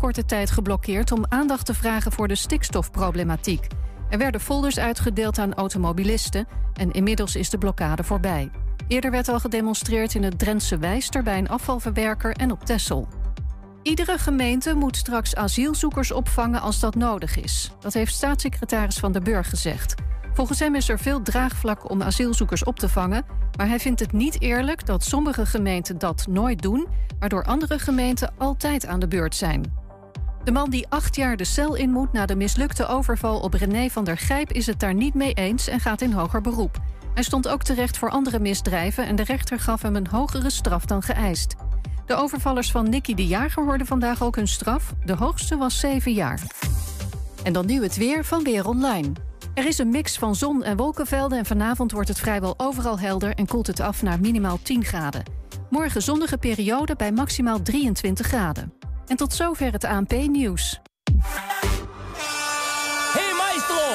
korte tijd geblokkeerd om aandacht te vragen voor de stikstofproblematiek. Er werden folders uitgedeeld aan automobilisten en inmiddels is de blokkade voorbij. Eerder werd al gedemonstreerd in het Drentse Wijster bij een afvalverwerker en op Texel. Iedere gemeente moet straks asielzoekers opvangen als dat nodig is. Dat heeft staatssecretaris Van der Burg gezegd. Volgens hem is er veel draagvlak om asielzoekers op te vangen, maar hij vindt het niet eerlijk dat sommige gemeenten dat nooit doen, waardoor andere gemeenten altijd aan de beurt zijn. De man die acht jaar de cel in moet na de mislukte overval op René van der Gijp is het daar niet mee eens en gaat in hoger beroep. Hij stond ook terecht voor andere misdrijven en de rechter gaf hem een hogere straf dan geëist. De overvallers van Nicky de Jager hoorden vandaag ook hun straf. De hoogste was zeven jaar. En dan nu het weer van Weer Online. Er is een mix van zon- en wolkenvelden en vanavond wordt het vrijwel overal helder en koelt het af naar minimaal 10 graden. Morgen zonnige periode bij maximaal 23 graden. En tot zover het ANP-nieuws. Hey maestro,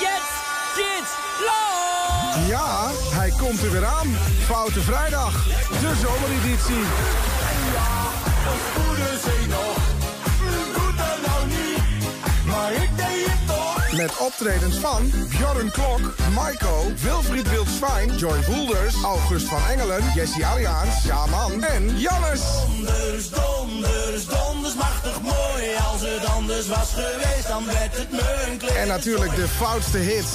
jetzt geht's los! Ja, hij komt er weer aan. Foute Vrijdag, de zomereditie. Ze nog. Met optredens van Bjorn Klok, Maiko, Wilfried Wildschwein, Joy Boelders, August van Engelen, Jessie Ariaans, Shaman en Jannes. Donders, donders, donders, machtig mooi. Als het anders was geweest, dan werd het me een kleed. En natuurlijk de foutste hits.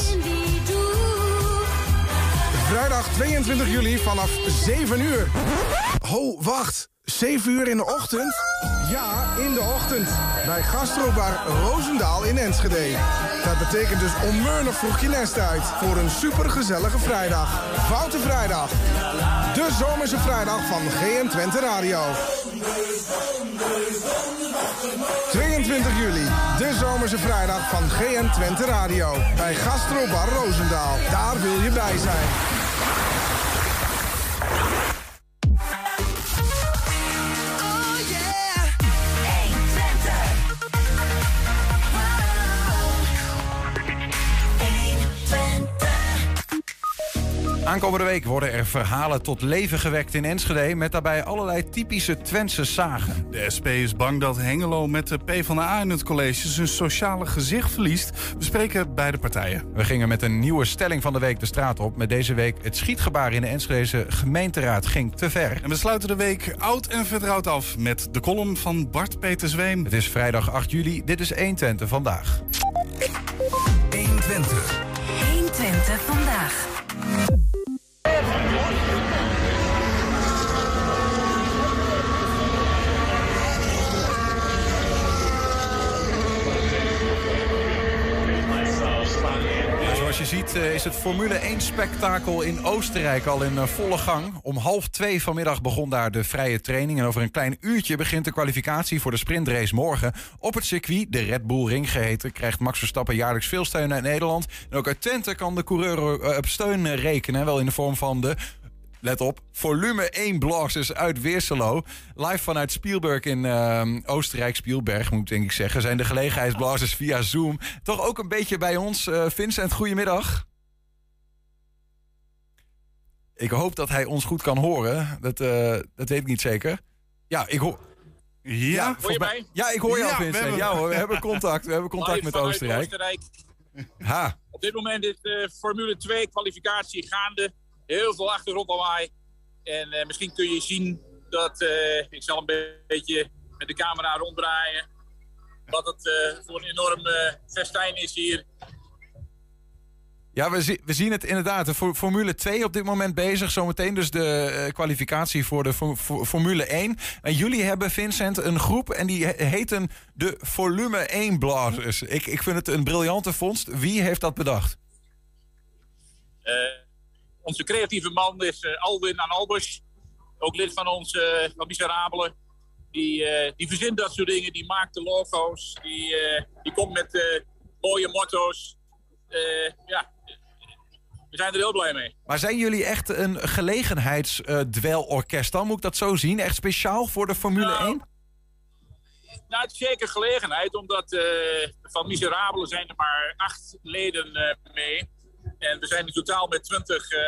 Vrijdag 22 juli vanaf 7 uur. Ho, wacht. 7 uur in de ochtend? Ja, in de ochtend. Bij Gastrobar Roosendaal in Enschede. Dat betekent dus onmeunig vroeg je nest uit. Voor een supergezellige vrijdag. Foute Vrijdag. De zomerse vrijdag van GM Twente Radio. 22 juli. De zomerse vrijdag van GM Twente Radio. Bij Gastrobar Roosendaal. Daar wil je bij zijn. Aankomende week worden er verhalen tot leven gewekt in Enschede... met daarbij allerlei typische Twentse zagen. De SP is bang dat Hengelo met de PvdA in het college zijn sociale gezicht verliest. We spreken beide partijen. We gingen met een nieuwe stelling van de week de straat op... met deze week het schietgebaar in de Enschedese gemeenteraad ging te ver. En we sluiten de week oud en vertrouwd af met de column van Bart Peter Zweem. Het is vrijdag 8 juli, dit is 1 Twente vandaag. 1 Twente. 1 Twente vandaag. Ja, ziet eh, is het Formule 1-spektakel in Oostenrijk al in eh, volle gang. Om half twee vanmiddag begon daar de vrije training. En over een klein uurtje begint de kwalificatie voor de sprintrace morgen. Op het circuit, de Red Bull Ring geheten, krijgt Max Verstappen jaarlijks veel steun uit Nederland. En ook uit Twente kan de coureur eh, op steun rekenen. Wel in de vorm van de Let op, volume 1 blasters uit Weerselo. Live vanuit Spielberg in ehm, Oostenrijk, Spielberg moet ik denk ik zeggen... zijn de gelegenheidsblasters via Zoom toch ook een beetje bij ons. Eh, Vincent, goedemiddag. Ik hoop dat hij ons goed kan horen. Dat, eh, dat weet ik niet zeker. Ja, ik hoor... Ja, volgens mij- Ja, ik hoor jou, Ja, we Vincent. hebben- Ja hoor, we hebben contact. We hebben contact Live met. Oostenrijk. Ha, Op dit moment is de Formule 2 kwalificatie gaande. Heel veel achtergrondlawaai. En eh, misschien kun je zien dat eh, ik zal een be- beetje met de camera ronddraaien. Wat het eh, voor een enorm festijn is hier. Ja, we, zi- we zien het inderdaad. De Fo- Formule 2 op dit moment bezig. Zometeen dus de kwalificatie voor de Fo- Fo- Formule 1. En jullie hebben, Vincent, een groep en die he- heten de Volume 1 Blazers. Ik, ik vind het een briljante vondst. Wie heeft dat bedacht? Onze creatieve man is eh, Alwin aan Albers. Ook lid van ons eh, van Miserabelen. Die, eh, die verzint dat soort dingen. Die maakt de logo's. Die, die komt met mooie motto's. Ja, we zijn er heel blij mee. Maar zijn jullie echt een gelegenheidsdwelorkest? Dan moet ik dat zo zien. Echt speciaal voor de Formule Nou, 1? Nou, het is zeker gelegenheid, omdat van Miserabelen zijn er maar acht leden eh, mee. En we zijn in totaal met twintig eh,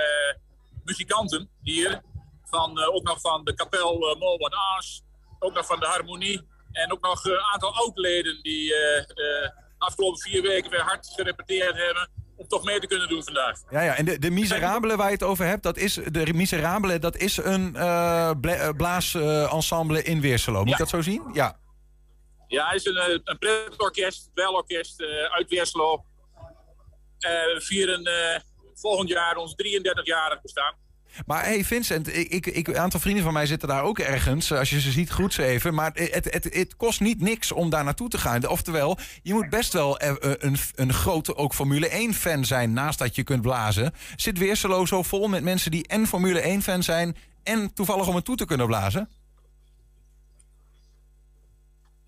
muzikanten hier. Van, eh, ook nog van de kapel uh, Molwan Aas, ook nog van de Harmonie. En ook nog een aantal oud-leden die eh, eh, afgelopen vier weken weer hard gerepeteerd hebben om toch mee te kunnen doen vandaag. Ja, ja. En de, de Miserabele waar je het over hebt, dat is, de Miserabele, dat is een eh blaasensemble in Weerselo. Moet Ja. ik dat zo zien? Ja. Ja, hij is een, eh, een pretorkest, welorkest eh, uit Weerselo. Eh, we vieren eh, volgend jaar ons 33-jarig bestaan. Maar hey Vincent, ik, ik, een aantal vrienden van mij zitten daar ook ergens. Als je ze ziet, groet ze even. Maar het, het, het kost niet niks om daar naartoe te gaan. Oftewel, je moet best wel eh, eh, een, een grote ook Formule 1-fan zijn... naast dat je kunt blazen. Zit Weerselo zo vol met mensen die en Formule 1-fan zijn... en toevallig om het toe te kunnen blazen?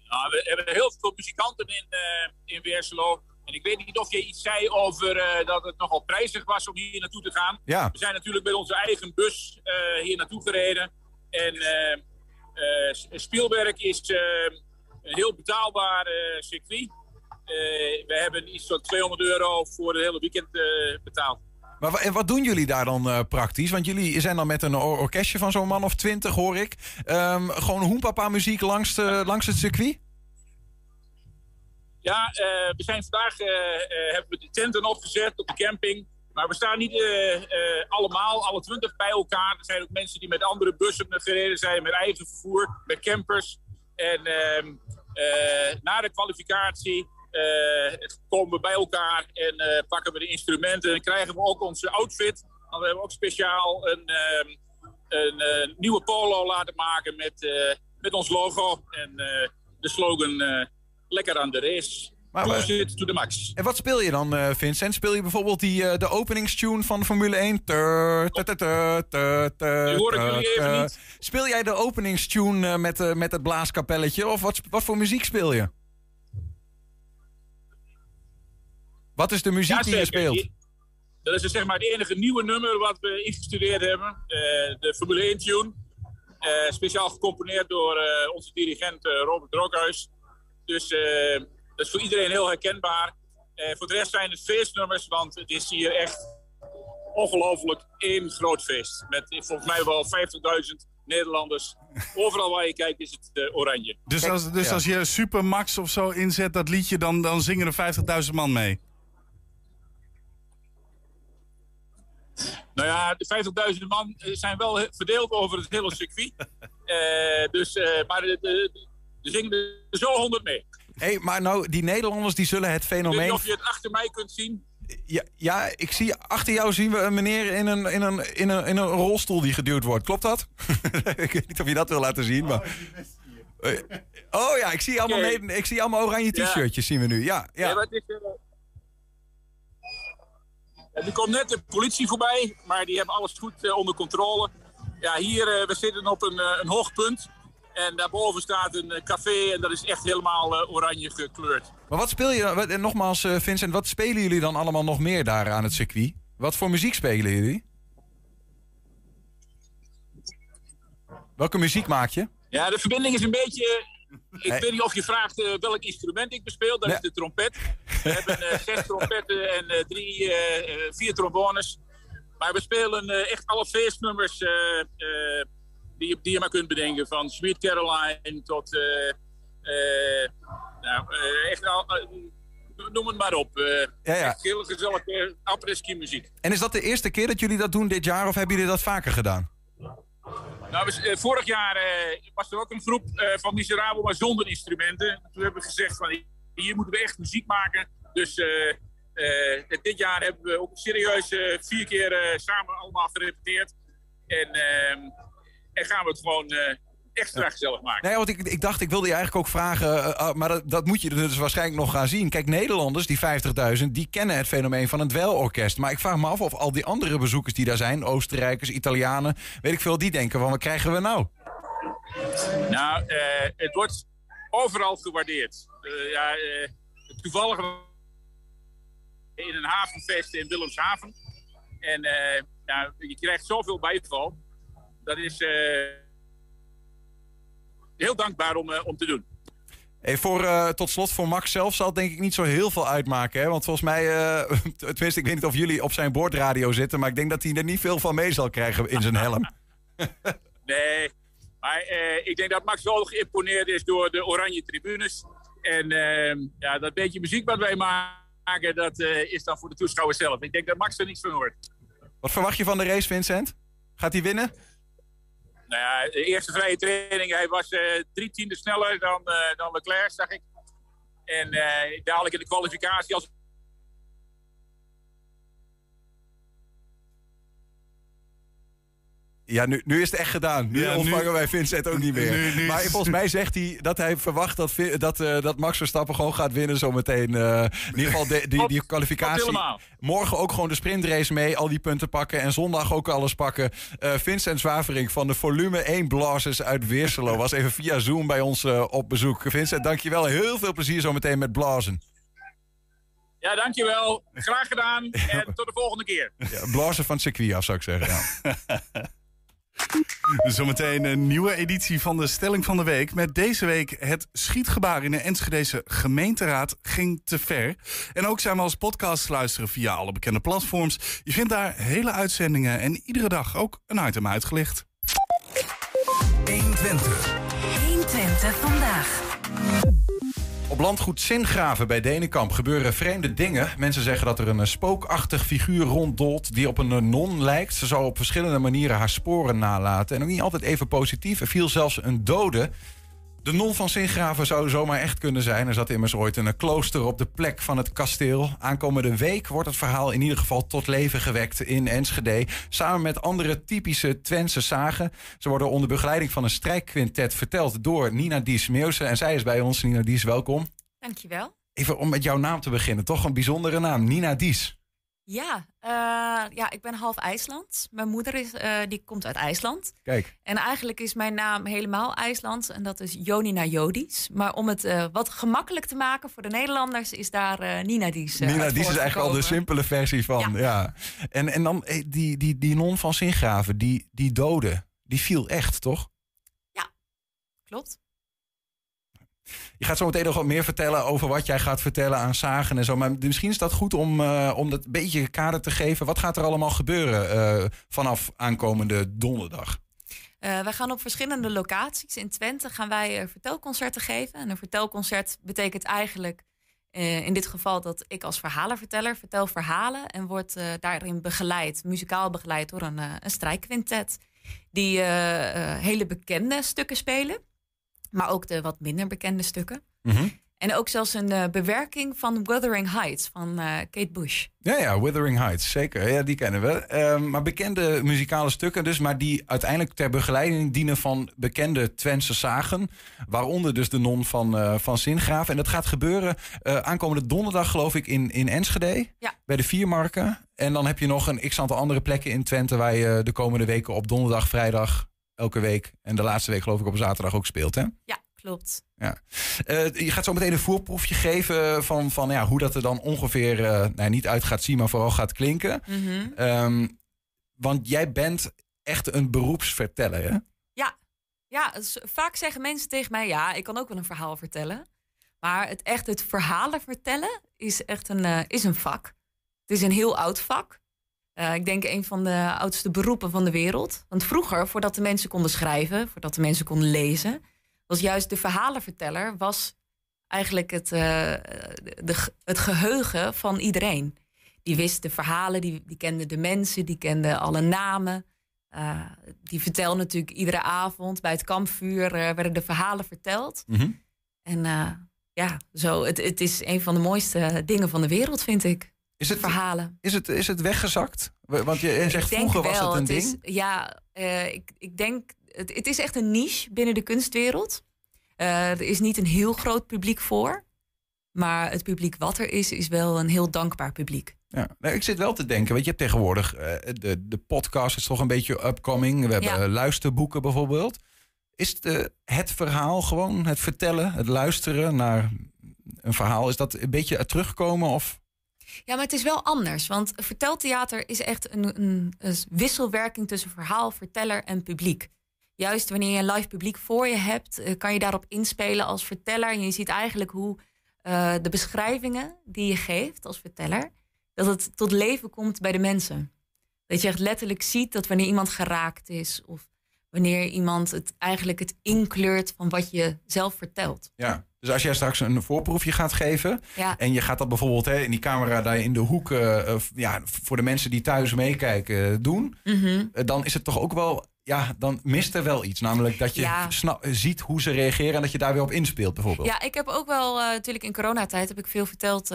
Nou, we hebben heel veel muzikanten in, eh, in Weerselo. En ik weet niet of je iets zei over eh, dat het nogal prijzig was om hier naartoe te gaan. Ja. We zijn natuurlijk met onze eigen bus eh, hier naartoe gereden. En S- Spielberg is een heel betaalbaar circuit. We hebben iets van 200 euro voor het hele weekend betaald. Maar en wat doen jullie daar dan praktisch? Want jullie zijn dan met een or- orkestje van zo'n man of twintig, hoor ik. Ehm, gewoon hoenpapa muziek langs, langs het circuit? Ja, eh, we zijn vandaag eh, eh, hebben we de tenten opgezet op de camping. Maar we staan niet allemaal, alle twintig bij elkaar. Er zijn ook mensen die met andere bussen gereden zijn, met eigen vervoer, met campers. En ehm, eh, na de kwalificatie komen we bij elkaar en pakken we de instrumenten. En krijgen we ook onze outfit. Hebben we ook speciaal een, ehm, een nieuwe polo laten maken met, met ons logo. En de slogan lekker aan de race. Maar- Cruise it to the max. En wat speel je dan, eh, Vincent? Speel je bijvoorbeeld die, eh, de openingstune van Formule 1? Tur, Die hoor ik jullie even niet. Speel jij de openingstune eh, met, eh, met het blaaskapelletje? Of wat, wat voor muziek speel je? Wat is de muziek die je speelt? Dat is dus zeg maar het enige nieuwe nummer wat we ingestudeerd hebben. Eh, de Formule 1 tune. Eh, speciaal gecomponeerd door eh, onze dirigent eh, Robert Drokhuis. Dus eh, dat is voor iedereen heel herkenbaar. Eh, voor de rest zijn het feestnummers, want het is hier echt ongelooflijk één groot feest. Met volgens mij wel 50.000 Nederlanders. Overal waar je kijkt is het eh, oranje. Dus, als, dus ja. als je Supermax of zo inzet, dat liedje, dan, dan zingen er 50.000 man mee. Nou ja, de 50.000 man zijn wel verdeeld over het hele circuit. Eh, dus, eh, maar de, de, er zingen er zo 100 mee. Hey, maar nou, die Nederlanders die zullen het Ik weet niet fenomeen... of je het achter mij kunt zien. Ja, ja, ik zie achter jou zien we een meneer in een, in een, in een, in een rolstoel die geduwd wordt. Klopt dat? ik weet niet of je dat wil laten zien, maar... Eh, Oh ja, ik zie allemaal, nee, ik zie allemaal oranje Ja. t-shirtjes, zien we nu. Ja, Ja. ja. maar het is, eh, er komt net de politie voorbij, maar die hebben alles goed eh, onder controle. Ja, hier, eh, we zitten op een, een hoog punt. En daarboven staat een eh, café en dat is echt helemaal eh, oranje gekleurd. Maar wat speel je, en nogmaals eh, Vincent, wat spelen jullie dan allemaal nog meer daar aan het circuit? Wat voor muziek spelen jullie? Welke muziek maak je? Ja, de verbinding is een beetje... Ik Hey. weet niet of je vraagt welk instrument ik bespeel. Dat is de trompet. We hebben zes trompetten en drie, vier trombones. Maar we spelen echt alle feestnummers die, die je maar kunt bedenken. Van Sweet Caroline tot... eh, eh, nou, eh, echt al, noem het maar op. Ja, ja. Heel gezellige apres-ski muziek. En is dat de eerste keer dat jullie dat doen dit jaar of hebben jullie dat vaker gedaan? Nou, vorig jaar was er ook een groep van Miserabel, maar zonder instrumenten. Toen hebben we gezegd van hier moeten we echt muziek maken. Dus eh, dit jaar hebben we ook serieus vier keer samen allemaal gerepeteerd. En, ehm, en gaan we het gewoon eh, extra gezellig maken. Nee, want ik, ik dacht, ik wilde je eigenlijk ook vragen, eh, ah, maar dat, dat moet je dus waarschijnlijk nog gaan zien. Kijk, Nederlanders, die 50.000, die kennen het fenomeen van het dweilorkest. Maar ik vraag me af of al die andere bezoekers die daar zijn, Oostenrijkers, Italianen, weet ik veel, die denken van, wat krijgen we nou? Nou, eh, het wordt overal gewaardeerd. Eh, ja, eh, toevallig in een havenfeest in Willemshaven. En eh, ja, je krijgt zoveel bijval. Dat is eh, heel dankbaar om, eh, om te doen. Hey, voor, eh, tot slot, voor Max zelf zal het denk ik niet zo heel veel uitmaken. Hè? Want volgens mij, eh, tenminste, ik weet niet of jullie op zijn boordradio zitten, maar ik denk dat hij er niet veel van mee zal krijgen in zijn helm. Nee, Maar ik denk dat Max wel geïmponeerd is door de oranje tribunes. En eh, ja, dat beetje muziek wat wij maken, dat is dan voor de toeschouwers zelf. Ik denk dat Max er niets van hoort. Wat verwacht je van de race, Vincent? Gaat hij winnen? Nou ja, de eerste vrije training, hij was eh, drie tienden sneller dan, eh, dan Leclerc, zag ik. En eh, dadelijk in de kwalificatie, als Ja, nu, nu is het echt gedaan. Nu Ja, nu- ontvangen wij Vincent ook niet meer. Nu- nu maar volgens mij zegt hij dat hij verwacht dat, dat, eh, dat Max Verstappen gewoon gaat winnen zometeen. eh in ieder geval de, die, die kwalificatie. helemaal. Morgen ook gewoon de sprintrace mee, al die punten pakken. En zondag ook alles pakken. Eh, Vincent Zwavering van de Volume 1 Blazers uit Weerselo was even via Zoom bij ons op bezoek. Vincent, dankjewel. Heel veel plezier zometeen met blazen. Ja, dankjewel. Graag gedaan. En tot de volgende keer. Ja, blazen van het circuit af, zou ik zeggen. Ja. Zometeen een nieuwe editie van de Stelling van de Week. Met deze week het schietgebaar in de Enschedese gemeenteraad ging te ver. En ook zijn we als podcast te luisteren via alle bekende platforms. Je vindt daar hele uitzendingen en iedere dag ook een item uitgelicht. 120. 120 vandaag. Op landgoed Zingraven bij Denenkamp gebeuren vreemde dingen. Mensen zeggen dat er een eh, spookachtig figuur ronddolt die op een eh, non lijkt. Ze zou op verschillende manieren haar sporen nalaten. En ook niet altijd even positief. Er viel zelfs een dode. De non van Zingraven zou zomaar echt kunnen zijn. Er zat immers ooit een klooster op de plek van het kasteel. Aankomende week wordt het verhaal in ieder geval tot leven gewekt in Enschede. Samen met andere typische Twentse zagen. Ze worden onder begeleiding van een strijkquintet verteld door Nina Dies Meeuwse. En zij is bij ons. Nina Dies, welkom. Dankjewel. Even om met jouw naam te beginnen. Toch een bijzondere naam. Nina Dies. Ja, eh, ja, ik ben half IJsland. Mijn moeder is, eh, die komt uit IJsland. Kijk. En eigenlijk is mijn naam helemaal IJslands en dat is Jonina Jodis. Maar om het eh, wat gemakkelijk te maken voor de Nederlanders is daar Nina Dies. Nina Dies is eigenlijk al de simpele versie van. Ja. Ja. En, en dan die, die, die non van Zingraven, die, die dode, die viel echt, toch? Klopt. Je gaat zo meteen nog wat meer vertellen over wat jij gaat vertellen aan zagen en zo. Maar misschien is dat goed om, eh, om dat een beetje kader te geven. Wat gaat er allemaal gebeuren eh, vanaf aankomende donderdag? Eh, wij gaan op verschillende locaties in Twente gaan wij vertelconcerten geven. En een vertelconcert betekent eigenlijk in dit geval dat ik als verhalenverteller vertel verhalen en word daarin begeleid, muzikaal begeleid door een, een. Die hele bekende stukken spelen, maar ook de wat minder bekende stukken. En ook zelfs een eh, bewerking van Wuthering Heights van eh, Kate Bush. Ja, ja, Withering Heights, zeker. Ja, die kennen we. Ehm, maar bekende muzikale stukken dus, maar die uiteindelijk ter begeleiding dienen van bekende Twentse zagen. Waaronder dus de non van, eh van Zingraaf. En dat gaat gebeuren eh, aankomende donderdag, geloof ik, in, in Enschede. Ja. Bij de Viermarken. En dan heb je nog een x-aantal andere plekken in Twente... waar je de komende weken op donderdag, vrijdag, elke week... en de laatste week geloof ik op zaterdag ook speelt, hè? Ja, klopt. Ja. Eh, je gaat zo meteen een voorproefje geven van, van ja, hoe dat er dan ongeveer eh, nou, niet uit gaat zien, maar vooral gaat klinken. Mhm. Ehm, want jij bent echt een beroepsverteller, hè? Ja, ja dus vaak zeggen mensen tegen mij: ja, ik kan ook wel een verhaal vertellen. Maar het echt het verhalen vertellen is echt een, eh, is een vak. Het is een heel oud vak. Eh, ik denk een van de oudste beroepen van de wereld. Want vroeger, voordat de mensen konden schrijven, voordat de mensen konden lezen, was juist de verhalenverteller was eigenlijk het, eh, de, het geheugen van iedereen. Die wist de verhalen, die, die kende de mensen, die kende alle namen. Uh, die vertelde natuurlijk iedere avond bij het kampvuur werden de verhalen verteld. Mhm. En ja, zo, het, het is een van de mooiste dingen van de wereld, vind ik. Is het, verhalen. Is het, is het weggezakt? Want je zegt vroeger was het een het ding. Is, ja, uh, ik, ik denk, het, het, is echt een niche binnen de kunstwereld. Uh, er is niet een heel groot publiek voor. Maar het publiek wat er is, is wel een heel dankbaar publiek. Ja, nou, ik zit wel te denken, weet je, hebt tegenwoordig uh, de, de podcast is toch een beetje upcoming. We hebben ja. luisterboeken bijvoorbeeld. Is de, het verhaal gewoon, het vertellen, het luisteren naar een verhaal, is dat een beetje terugkomen of... Ja, maar het is wel anders. Want verteltheater is echt een, een, wisselwerking tussen verhaal, verteller en publiek. Juist wanneer je een live publiek voor je hebt, eh, kan je daarop inspelen als verteller. En je ziet eigenlijk hoe uh, de beschrijvingen die je geeft als verteller, dat het tot leven komt bij de mensen. Dat je echt letterlijk ziet dat wanneer iemand geraakt is of wanneer iemand het eigenlijk het inkleurt van wat je zelf vertelt. Ja. Dus als jij straks een voorproefje gaat geven Ja. en je gaat dat bijvoorbeeld hè, in die camera daar in de hoek eh, eh, ja, voor de mensen die thuis meekijken eh, doen, Mhm. dan is het toch ook wel, ja, dan mist er wel iets. Namelijk dat je Ja. ziet hoe ze reageren en dat je daar weer op inspeelt bijvoorbeeld. Ja, ik heb ook wel, natuurlijk in coronatijd heb ik veel verteld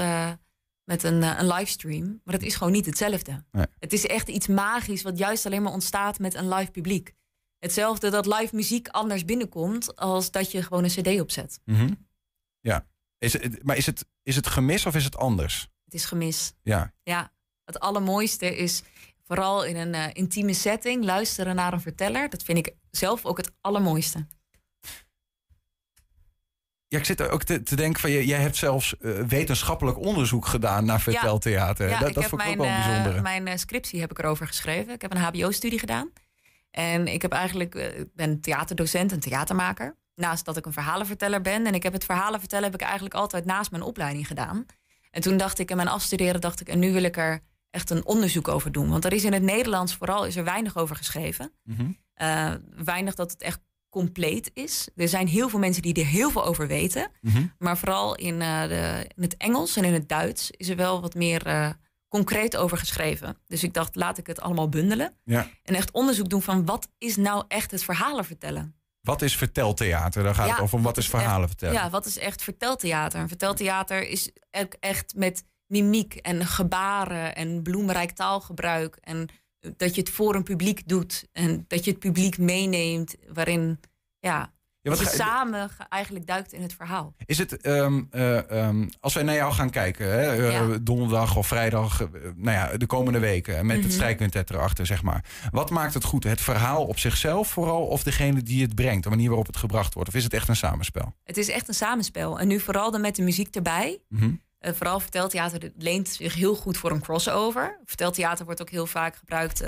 met een, een livestream. Maar dat is gewoon niet hetzelfde. Nee. Het is echt iets magisch wat juist alleen maar ontstaat met een live publiek. Hetzelfde dat live muziek anders binnenkomt als dat je gewoon een cd opzet. Mhm. Ja. Is het, maar is het, is het gemis of is het anders? Het is gemis. Ja. Ja, het allermooiste is vooral in een eh, intieme setting luisteren naar een verteller. Dat vind ik zelf ook het allermooiste. Ja, ik zit ook te, te denken van, je, jij hebt zelfs eh, wetenschappelijk onderzoek gedaan naar verteltheater. Ja, dat dat vond ik ook wel eh, bijzonder. mijn scriptie heb ik erover geschreven. Ik heb een HBO-studie gedaan. En ik heb eigenlijk, ik ben theaterdocent en theatermaker. Naast dat ik een verhalenverteller ben. En ik heb het verhalen vertellen heb ik eigenlijk altijd naast mijn opleiding gedaan. En toen dacht ik, in mijn afstuderen dacht ik, en nu wil ik er echt een onderzoek over doen. Want er is in het Nederlands vooral is er weinig over geschreven. Mhm. Eh, weinig dat het echt compleet is. Er zijn heel veel mensen die er heel veel over weten. Mhm. Maar vooral in, eh, de, in het Engels en in het Duits is er wel wat meer eh, concreet over geschreven. Dus ik dacht, laat ik het allemaal bundelen. Ja. En echt onderzoek doen van wat is nou echt het verhalen vertellen. Wat is verteltheater? Daar gaat Ja, het over. Wat is verhalen echt- vertellen? Ja, wat is echt verteltheater? Een verteltheater is ook echt met mimiek en gebaren en bloemrijk taalgebruik. En dat je het voor een publiek doet. En dat je het publiek meeneemt waarin ja, Ja, wat je samen ge- eigenlijk duikt in het verhaal. Is het, ehm, eh, ehm, als wij naar jou gaan kijken, hè, eh, donderdag of vrijdag, eh, nou ja, de komende weken, met Mhm. het strijkquintet erachter, zeg maar. Wat maakt het goed? Het verhaal op zichzelf vooral, of degene die het brengt, de manier waarop het gebracht wordt? Of is het echt een samenspel? Het is echt een samenspel. En nu vooral dan met de muziek erbij. Mhm. Eh, vooral verteltheater leent zich heel goed voor een crossover. Verteltheater wordt ook heel vaak gebruikt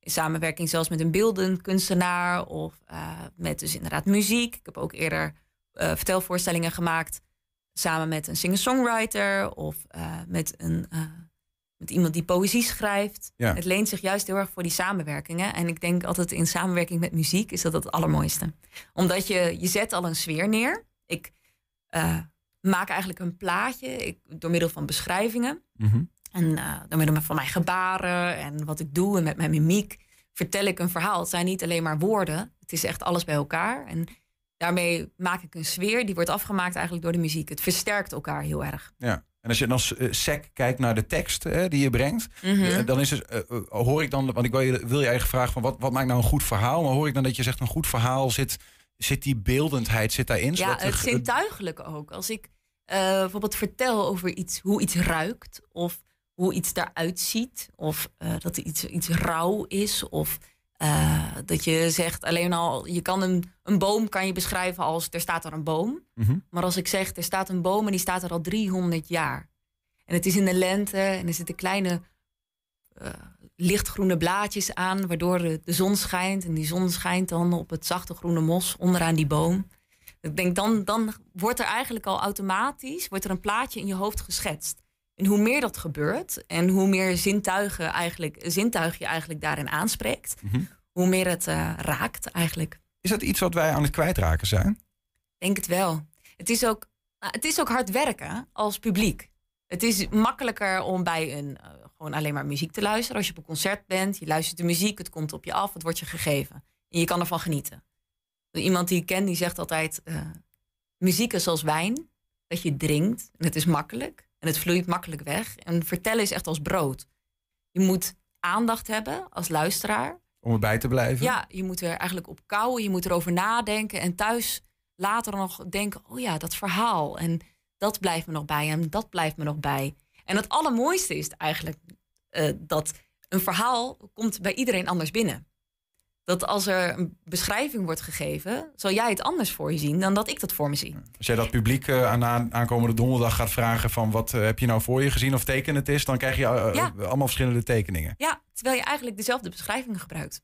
in samenwerking zelfs met een beeldend kunstenaar of eh, met dus inderdaad muziek. Ik heb ook eerder eh, vertelvoorstellingen gemaakt samen met een singer-songwriter of eh, met, een, met iemand die poëzie schrijft. Ja. Het leent zich juist heel erg voor die samenwerkingen. En ik denk altijd in samenwerking met muziek is dat het allermooiste. Omdat je, je zet al een sfeer neer. Ik maak eigenlijk een plaatje ik, door middel van beschrijvingen. Mhm. En eh, door middel van mijn gebaren en wat ik doe en met mijn mimiek vertel ik een verhaal. Het zijn niet alleen maar woorden. Het is echt alles bij elkaar. En daarmee maak ik een sfeer die wordt afgemaakt eigenlijk door de muziek. Het versterkt elkaar heel erg. Ja. En als je dan eh, sec kijkt naar de tekst hè, die je brengt, Mhm. eh, dan is het, hoor ik dan, want ik wil je, wil je vraag van wat, wat maakt nou een goed verhaal? Maar hoor ik dan dat je zegt een goed verhaal zit, zit die beeldendheid zit daarin? Ja, het zintuigelijke ook. Als ik bijvoorbeeld vertel over iets, hoe iets ruikt, of hoe iets eruit ziet, of eh, dat er iets, iets rauw is, of eh, dat je zegt alleen al, je kan een, een boom kan je beschrijven als er staat er een boom. Mhm. Maar als ik zeg, er staat een boom en die staat er al 300 jaar. En het is in de lente en er zitten kleine eh, lichtgroene blaadjes aan, waardoor de, de zon schijnt. En die zon schijnt dan op het zachte groene mos onderaan die boom. Ik denk, dan, dan wordt er eigenlijk al automatisch wordt er een plaatje in je hoofd geschetst. En hoe meer dat gebeurt en hoe meer zintuigen eigenlijk, zintuig je eigenlijk daarin aanspreekt, Mhm. hoe meer het eh, raakt eigenlijk. Is dat iets wat wij aan het kwijtraken zijn? Denk het wel. Het is ook, nou, het is ook hard werken als publiek. Het is makkelijker om bij een eh, gewoon alleen maar muziek te luisteren. Als je op een concert bent, je luistert de muziek, het komt op je af, het wordt je gegeven. En je kan ervan genieten. Iemand die ik ken, die zegt altijd: eh, muziek is als wijn, dat je drinkt en het is makkelijk en het vloeit makkelijk weg. En vertellen is echt als brood. Je moet aandacht hebben als luisteraar. Om erbij te blijven? Ja, je moet er eigenlijk op kouwen, je moet erover nadenken en thuis later nog denken: oh ja, dat verhaal en dat blijft me nog bij en dat blijft me nog bij. En het allermooiste is eigenlijk eh, dat een verhaal komt bij iedereen anders binnen. Dat als er een beschrijving wordt gegeven, zal jij het anders voor je zien dan dat ik dat voor me zie. Als jij dat publiek eh, aan aan- aankomende donderdag gaat vragen van wat eh, heb je nou voor je gezien of teken het is, dan krijg je Ja. eh, allemaal verschillende tekeningen. Ja, terwijl je eigenlijk dezelfde beschrijvingen gebruikt.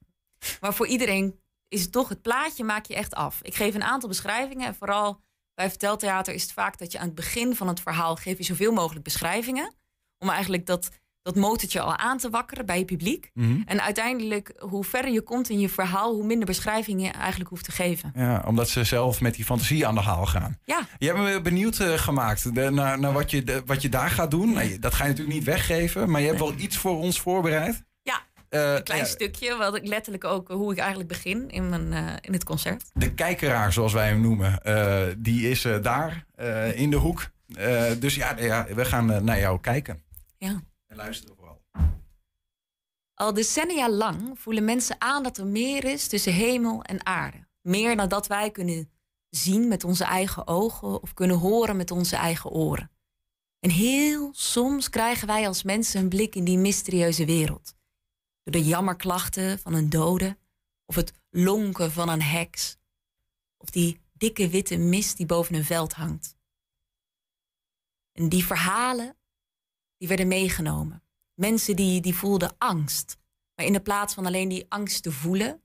Maar voor iedereen is het toch het plaatje maak je echt af. Ik geef een aantal beschrijvingen en vooral bij verteltheater is het vaak dat je aan het begin van het verhaal geef je zoveel mogelijk beschrijvingen om eigenlijk dat, dat motortje al aan te wakkeren bij je publiek. Mhm. En uiteindelijk, hoe verder je komt in je verhaal, hoe minder beschrijving je eigenlijk hoeft te geven. Ja, omdat ze zelf met die fantasie aan de haal gaan. Ja. Je hebt me benieuwd eh, gemaakt de- naar, naar wat, je, de- wat je daar gaat doen. Nou, je- dat ga je natuurlijk niet weggeven, maar je hebt wel iets voor ons voorbereid. Ja, Eh, een klein ja, stukje, wat ik letterlijk ook, hoe ik eigenlijk begin in, mijn, eh, in het concert. de kijkeraar, zoals wij hem noemen, eh, die is eh, daar eh, in de hoek. Eh, dus ja, ja, we gaan eh, naar jou kijken. Ja. En luisteren vooral. Al decennia lang voelen mensen aan dat er meer is tussen hemel en aarde. Meer dan dat wij kunnen zien met onze eigen ogen of kunnen horen met onze eigen oren. En heel soms krijgen wij als mensen een blik in die mysterieuze wereld. Door de jammerklachten van een dode, of het lonken van een heks, of die dikke witte mist die boven een veld hangt. En die verhalen, die werden meegenomen. Mensen die, die voelden angst. Maar in de plaats van alleen die angst te voelen,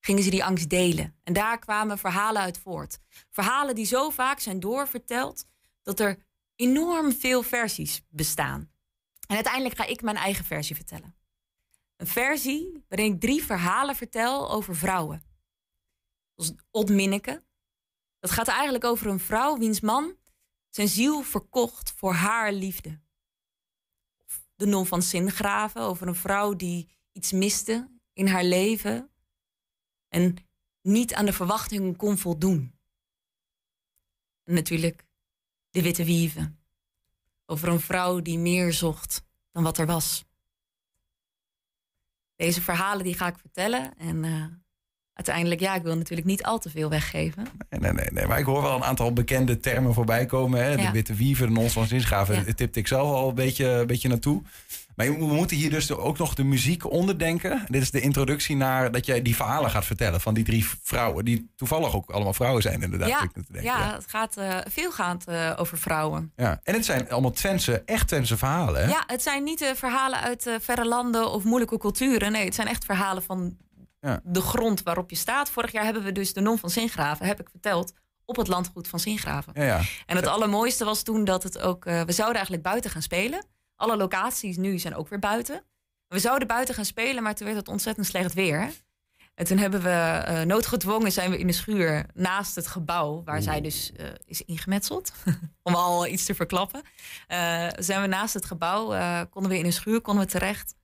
gingen ze die angst delen. En daar kwamen verhalen uit voort. Verhalen die zo vaak zijn doorverteld dat er enorm veel versies bestaan. En uiteindelijk ga ik mijn eigen versie vertellen. Een versie waarin ik drie verhalen vertel over vrouwen. Zoals Odd Minneke. Dat gaat eigenlijk over een vrouw wiens man zijn ziel verkocht voor haar liefde de non van Singraven over een vrouw die iets miste in haar leven en niet aan de verwachtingen kon voldoen. En natuurlijk de witte wieven over een vrouw die meer zocht dan wat er was. Deze verhalen die ga ik vertellen en eh, uiteindelijk, ja, ik wil natuurlijk niet al te veel weggeven. Nee, nee, nee, nee, maar ik hoor wel een aantal bekende termen voorbij komen. Hè? De Ja. witte wiever, de nons van zinsgaven, Ja. ja. tipte ik zelf al een beetje, een beetje naartoe. Maar we moeten hier dus ook nog de muziek onderdenken. Dit is de introductie naar dat jij die verhalen gaat vertellen van die drie vrouwen. Die toevallig ook allemaal vrouwen zijn inderdaad. ja, ik denken. ja, het gaat uh, veelgaand uh, over vrouwen. Ja. En het zijn allemaal Twentse, echt Twentse verhalen. Hè? Ja, het zijn niet uh, verhalen uit verre landen of moeilijke culturen. Nee, het zijn echt verhalen van ja. de grond waarop je staat. Vorig jaar hebben we dus de non van Singraven, heb ik verteld, op het landgoed van Singraven. Ja, ja. En het allermooiste was toen dat het ook... Uh, we zouden eigenlijk buiten gaan spelen. Alle locaties nu zijn ook weer buiten. We zouden buiten gaan spelen, maar toen werd het ontzettend slecht weer. En toen hebben we uh, noodgedwongen zijn we in de schuur naast het gebouw, waar Oeh. zij dus uh, is ingemetseld, om al iets te verklappen. Uh, zijn we naast het gebouw, konden we in een schuur, konden we terecht.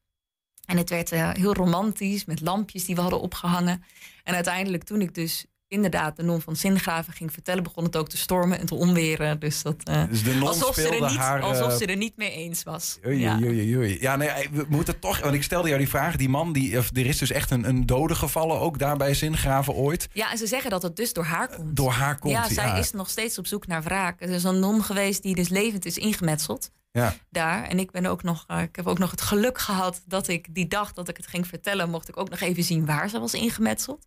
En het werd heel romantisch met lampjes die we hadden opgehangen. En uiteindelijk, toen ik dus inderdaad de non van Singraven ging vertellen, begon het ook te stormen en te onweren. Dus dat uh, dus de non alsof, ze er niet, haar, alsof ze er niet mee eens was. Oei, ja. Oei, oei. ja, nee, we moeten toch. Want ik stelde jou die vraag. Die man, die, er is dus echt een, een dode gevallen, ook daar bij Singraven ooit. Ja, en ze zeggen dat het dus door haar komt. Door haar komt. Ja, zij ja. is nog steeds op zoek naar wraak. Er is een non geweest die dus levend is ingemetseld. Ja. Daar. En ik ben ook nog, uh, ik heb ook nog het geluk gehad dat ik die dag dat ik het ging vertellen, mocht ik ook nog even zien waar ze was ingemetseld.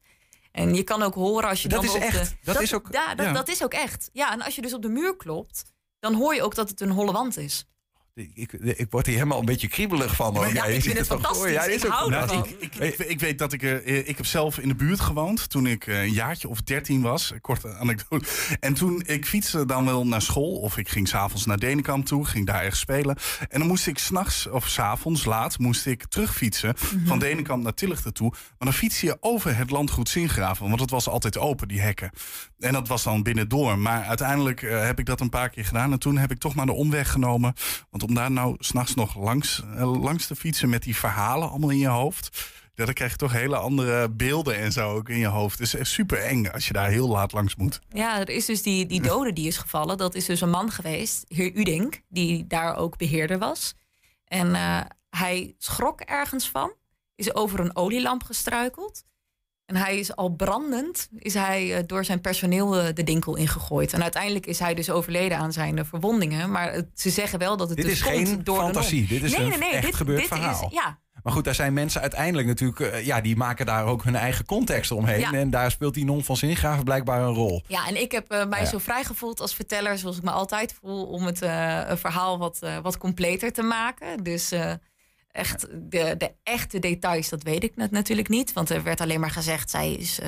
En je kan ook horen als je dat dan is op echt. de. Dat, is ook. Ja dat, ja. dat is ook echt. Ja, en als je dus op de muur klopt, dan hoor je ook dat het een holle wand is. Ik, ik, word hier helemaal een beetje kriebelig van. Hoor. Ja, ja, ik vind het fantastisch. Ja, ik hou nou, ervan. Ik, ik, ik, weet dat ik... Uh, ik heb zelf in de buurt gewoond toen ik uh, een jaartje of dertien was. Korte anekdote. En toen, ik fietste dan wel naar school. Of ik ging s'avonds naar Denenkamp toe. Ging daar ergens spelen. En dan moest ik s'nachts of s'avonds laat moest ik terugfietsen. Mm -hmm. Van Denenkamp naar Tillichten toe. Maar dan fiets je over het landgoed Singraven. Want het was altijd open, die hekken. En dat was dan binnendoor. Maar uiteindelijk uh, heb ik dat een paar keer gedaan. En toen heb ik toch maar de omweg genomen. Want om daar nou s'nachts nog langs, uh, langs te fietsen met die verhalen allemaal in je hoofd. Ja, dan krijg je toch hele andere beelden en zo ook in je hoofd. Het is echt super eng als je daar heel laat langs moet. Ja, er is dus die, die dode die is gevallen. Dat is dus een man geweest, heer Udink, die daar ook beheerder was. En uh, hij schrok ergens van, is over een olielamp gestruikeld. En hij is al brandend, is hij uh, door zijn personeel uh, de dinkel ingegooid. En uiteindelijk is hij dus overleden aan zijn uh, verwondingen. Maar het, ze zeggen wel dat het dit dus is komt geen door fantasie. Dit is nee, een nee, nee, echt dit, gebeurd dit verhaal. Is, ja. Maar goed, daar zijn mensen uiteindelijk natuurlijk... Ja, die maken daar ook hun eigen context omheen. Ja. En daar speelt die non van Zingraven blijkbaar een rol. Ja, en ik heb uh, mij Ja. zo vrij gevoeld als verteller... zoals ik me altijd voel, om het uh, verhaal wat, wat completer te maken. Dus echt de, de echte details, dat weet ik natuurlijk niet. Want er werd alleen maar gezegd, zij is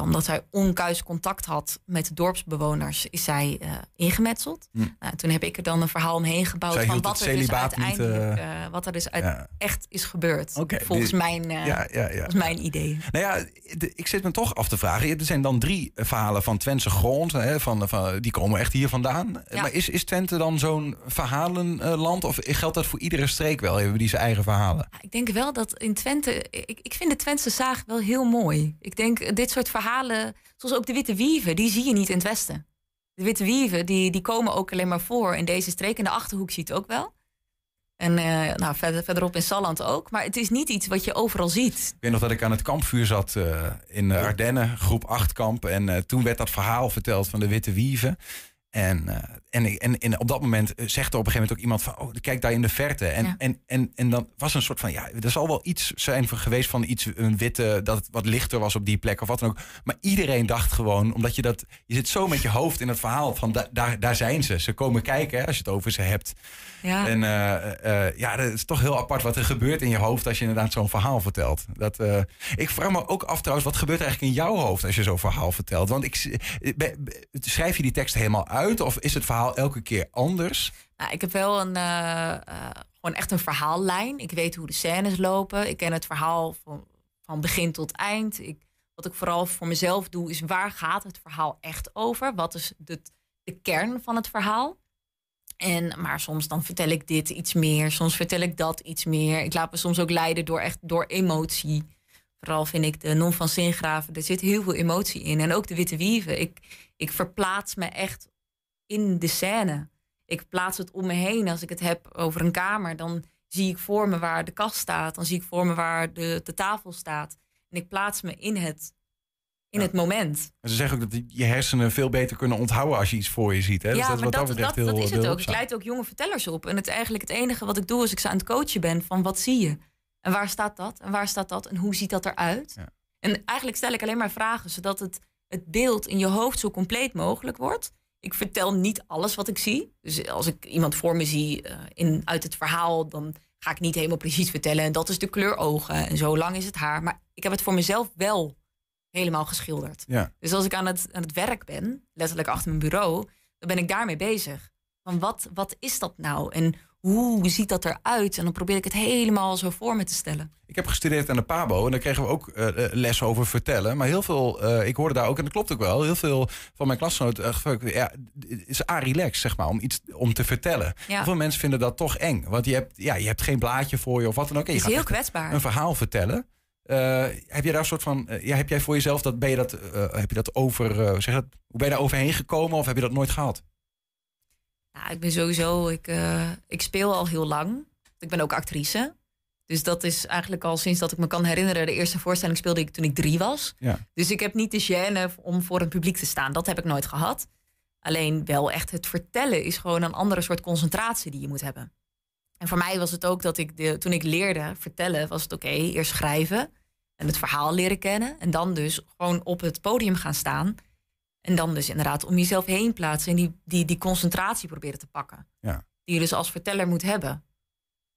omdat zij onkuis contact had met de dorpsbewoners, is zij eh, ingemetseld. Hm. Nou, toen heb ik er dan een verhaal omheen gebouwd Zij van hield wat het er dus niet, uiteindelijk, eh, eh, wat er dus uit- ja. echt is gebeurd. Volgens, die- mijn, eh, Ja, ja, volgens mijn idee. Nou ja, de- ik zit me toch af te vragen. Er zijn dan drie eh, verhalen van Twentse grond. Hè, van, van, die komen echt hier vandaan. Maar is, is Twente dan zo'n verhalenland? Of geldt dat voor iedere streek wel? Hebben die zijn eigen verhalen? Ik denk wel dat in Twente. Ik, ik vind de Twentse zaag wel heel mooi. Ik denk eh, dit soort verhalen, zoals ook de Witte Wieven, die zie je niet in het Westen. De Witte Wieven, die, die komen ook alleen maar voor in deze streek. In de achterhoek ziet het ook wel. En eh, nou, verder, verderop in Salland ook. Maar het is niet iets wat je overal ziet. Ik weet nog dat ik aan het kampvuur zat eh, in de Ardennen, groep 8 kamp. En eh, toen werd dat verhaal verteld van de Witte Wieven. En, en, en, en op dat moment eh, zegt er op een gegeven moment ook iemand van... oh, kijk daar in de verte. En, Ja. en, en, en dan was een soort van... ja, er zal wel iets zijn geweest van iets, een witte... dat het wat lichter was op die plek of wat dan ook. Maar iedereen dacht gewoon, omdat je dat... je zit zo met je hoofd in het verhaal van... da- daar, daar zijn ze. Ze komen kijken hè, als je het over ze hebt. Ja. En eh, eh, ja, dat is toch heel apart wat er gebeurt in je hoofd als je inderdaad zo'n verhaal vertelt. Dat, ik vraag me ook af trouwens, wat gebeurt er eigenlijk in jouw hoofd als je zo'n verhaal vertelt? Want ik, schrijf je die tekst helemaal uit of is het verhaal elke keer anders? Nou, ik heb wel een, eh, eh, gewoon echt een verhaallijn. Ik weet hoe de scènes lopen. Ik ken het verhaal van, van begin tot eind. Ik, wat ik vooral voor mezelf doe, is waar gaat het verhaal echt over? Wat is de, de kern van het verhaal? En, maar soms dan vertel ik dit iets meer, soms vertel ik dat iets meer. Ik laat me soms ook leiden door, echt, door emotie. Vooral vind ik de non van Zingraven, er zit heel veel emotie in. En ook de Witte Wieven. Ik, ik verplaats me echt in de scène. Ik plaats het om me heen. Als ik het heb over een kamer, dan zie ik voor me waar de kast staat. Dan zie ik voor me waar de, de tafel staat. En ik plaats me in het, in het moment. En ze zeggen ook dat je hersenen veel beter kunnen onthouden als je iets voor je ziet. Hè? Dus ja, dat is maar wat dat, dat, dat heel- is het ook. Ik leid ook jonge vertellers op. En het eigenlijk het enige wat ik doe als ik ze aan het coachen ben... van wat zie je? En waar staat dat? En waar staat dat? En hoe ziet dat eruit? Ja. En eigenlijk stel ik alleen maar vragen... zodat het, het beeld in je hoofd zo compleet mogelijk wordt. Ik vertel niet alles wat ik zie. Dus als ik iemand voor me zie eh, in, uit het verhaal... dan ga ik niet helemaal precies vertellen... en dat is de kleur ogen en zo lang is het haar. Maar ik heb het voor mezelf wel helemaal geschilderd. Ja. Dus als ik aan het, aan het werk ben, letterlijk achter mijn bureau, dan ben ik daarmee bezig. Van wat, wat is dat nou? En hoe ziet dat eruit? En dan probeer ik het helemaal zo voor me te stellen. Ik heb gestudeerd aan de PABO en daar kregen we ook eh, les over vertellen. Maar heel veel, eh, ik hoorde daar ook, en dat klopt ook wel, heel veel van mijn klasgenoten, van, ja, het is a-relax, zeg maar, om iets om te vertellen. Ja. Heel veel mensen vinden dat toch eng. Want je hebt, ja, je hebt geen blaadje voor je of wat dan ook. En Het je is gaat heel kwetsbaar. een verhaal vertellen. Heb je daar een soort van, ja, heb jij voor jezelf dat, ben je dat, heb je dat over, zeg dat, hoe ben je daar overheen gekomen of heb je dat nooit gehad? Ja, ik ben sowieso, ik, eh, ik speel al heel lang. Ik ben ook actrice. Dus dat is eigenlijk al sinds dat ik me kan herinneren. De eerste voorstelling speelde ik toen ik drie was. Ja. Dus ik heb niet de gêne om voor een publiek te staan. Dat heb ik nooit gehad. Alleen wel echt het vertellen is gewoon een andere soort concentratie die je moet hebben. En voor mij was het ook dat ik de, toen ik leerde vertellen, was het oké, eerst schrijven en het verhaal leren kennen. En dan dus gewoon op het podium gaan staan. En dan dus inderdaad om jezelf heen plaatsen en die, die, die concentratie proberen te pakken. Ja. Die je dus als verteller moet hebben.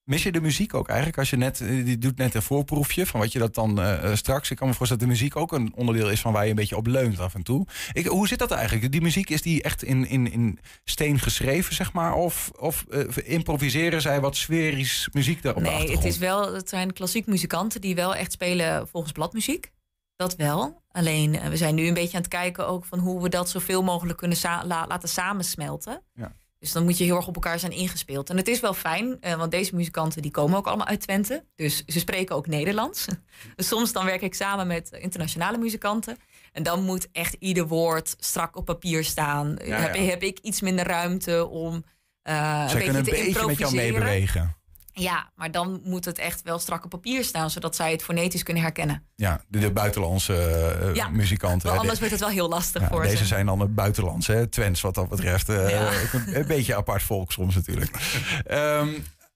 Mis je de muziek ook eigenlijk? Als je net, eh, die doet net een voorproefje van wat je dat dan eh, eh, straks. Ik kan me voorstellen dat de muziek ook een onderdeel is van waar je een beetje op leunt af en toe. Ik, hoe zit dat eigenlijk? Die muziek, is die echt in, in, in steen geschreven, zeg maar? Of, of improviseren zij wat sferisch muziek daar op de Nee, het, is wel, het zijn klassiek muzikanten die wel echt spelen volgens bladmuziek. Dat wel. Alleen eh, we zijn nu een beetje aan het kijken ook van hoe we dat zoveel mogelijk kunnen sa- la- laten samensmelten. Ja. Dus dan moet je heel erg op elkaar zijn ingespeeld. En het is wel fijn, eh, want deze muzikanten die komen ook allemaal uit Twente. Dus ze spreken ook Nederlands. Dus soms dan werk ik samen met internationale muzikanten. En dan moet echt ieder woord strak op papier staan. Ja, Heb, ja. heb ik iets minder ruimte om eh een beetje een te beetje met jou improviseren. meebewegen. Ja, maar dan moet het echt wel strak op papier staan, zodat zij het fonetisch kunnen herkennen. Ja, de, de buitenlandse eh, Ja, muzikanten. Anders De- wordt het wel heel lastig ja, voor deze ze. zijn dan het buitenlandse, hè? Twents wat dat betreft. Eh, Ja. een, een beetje apart volk soms natuurlijk. Ehm,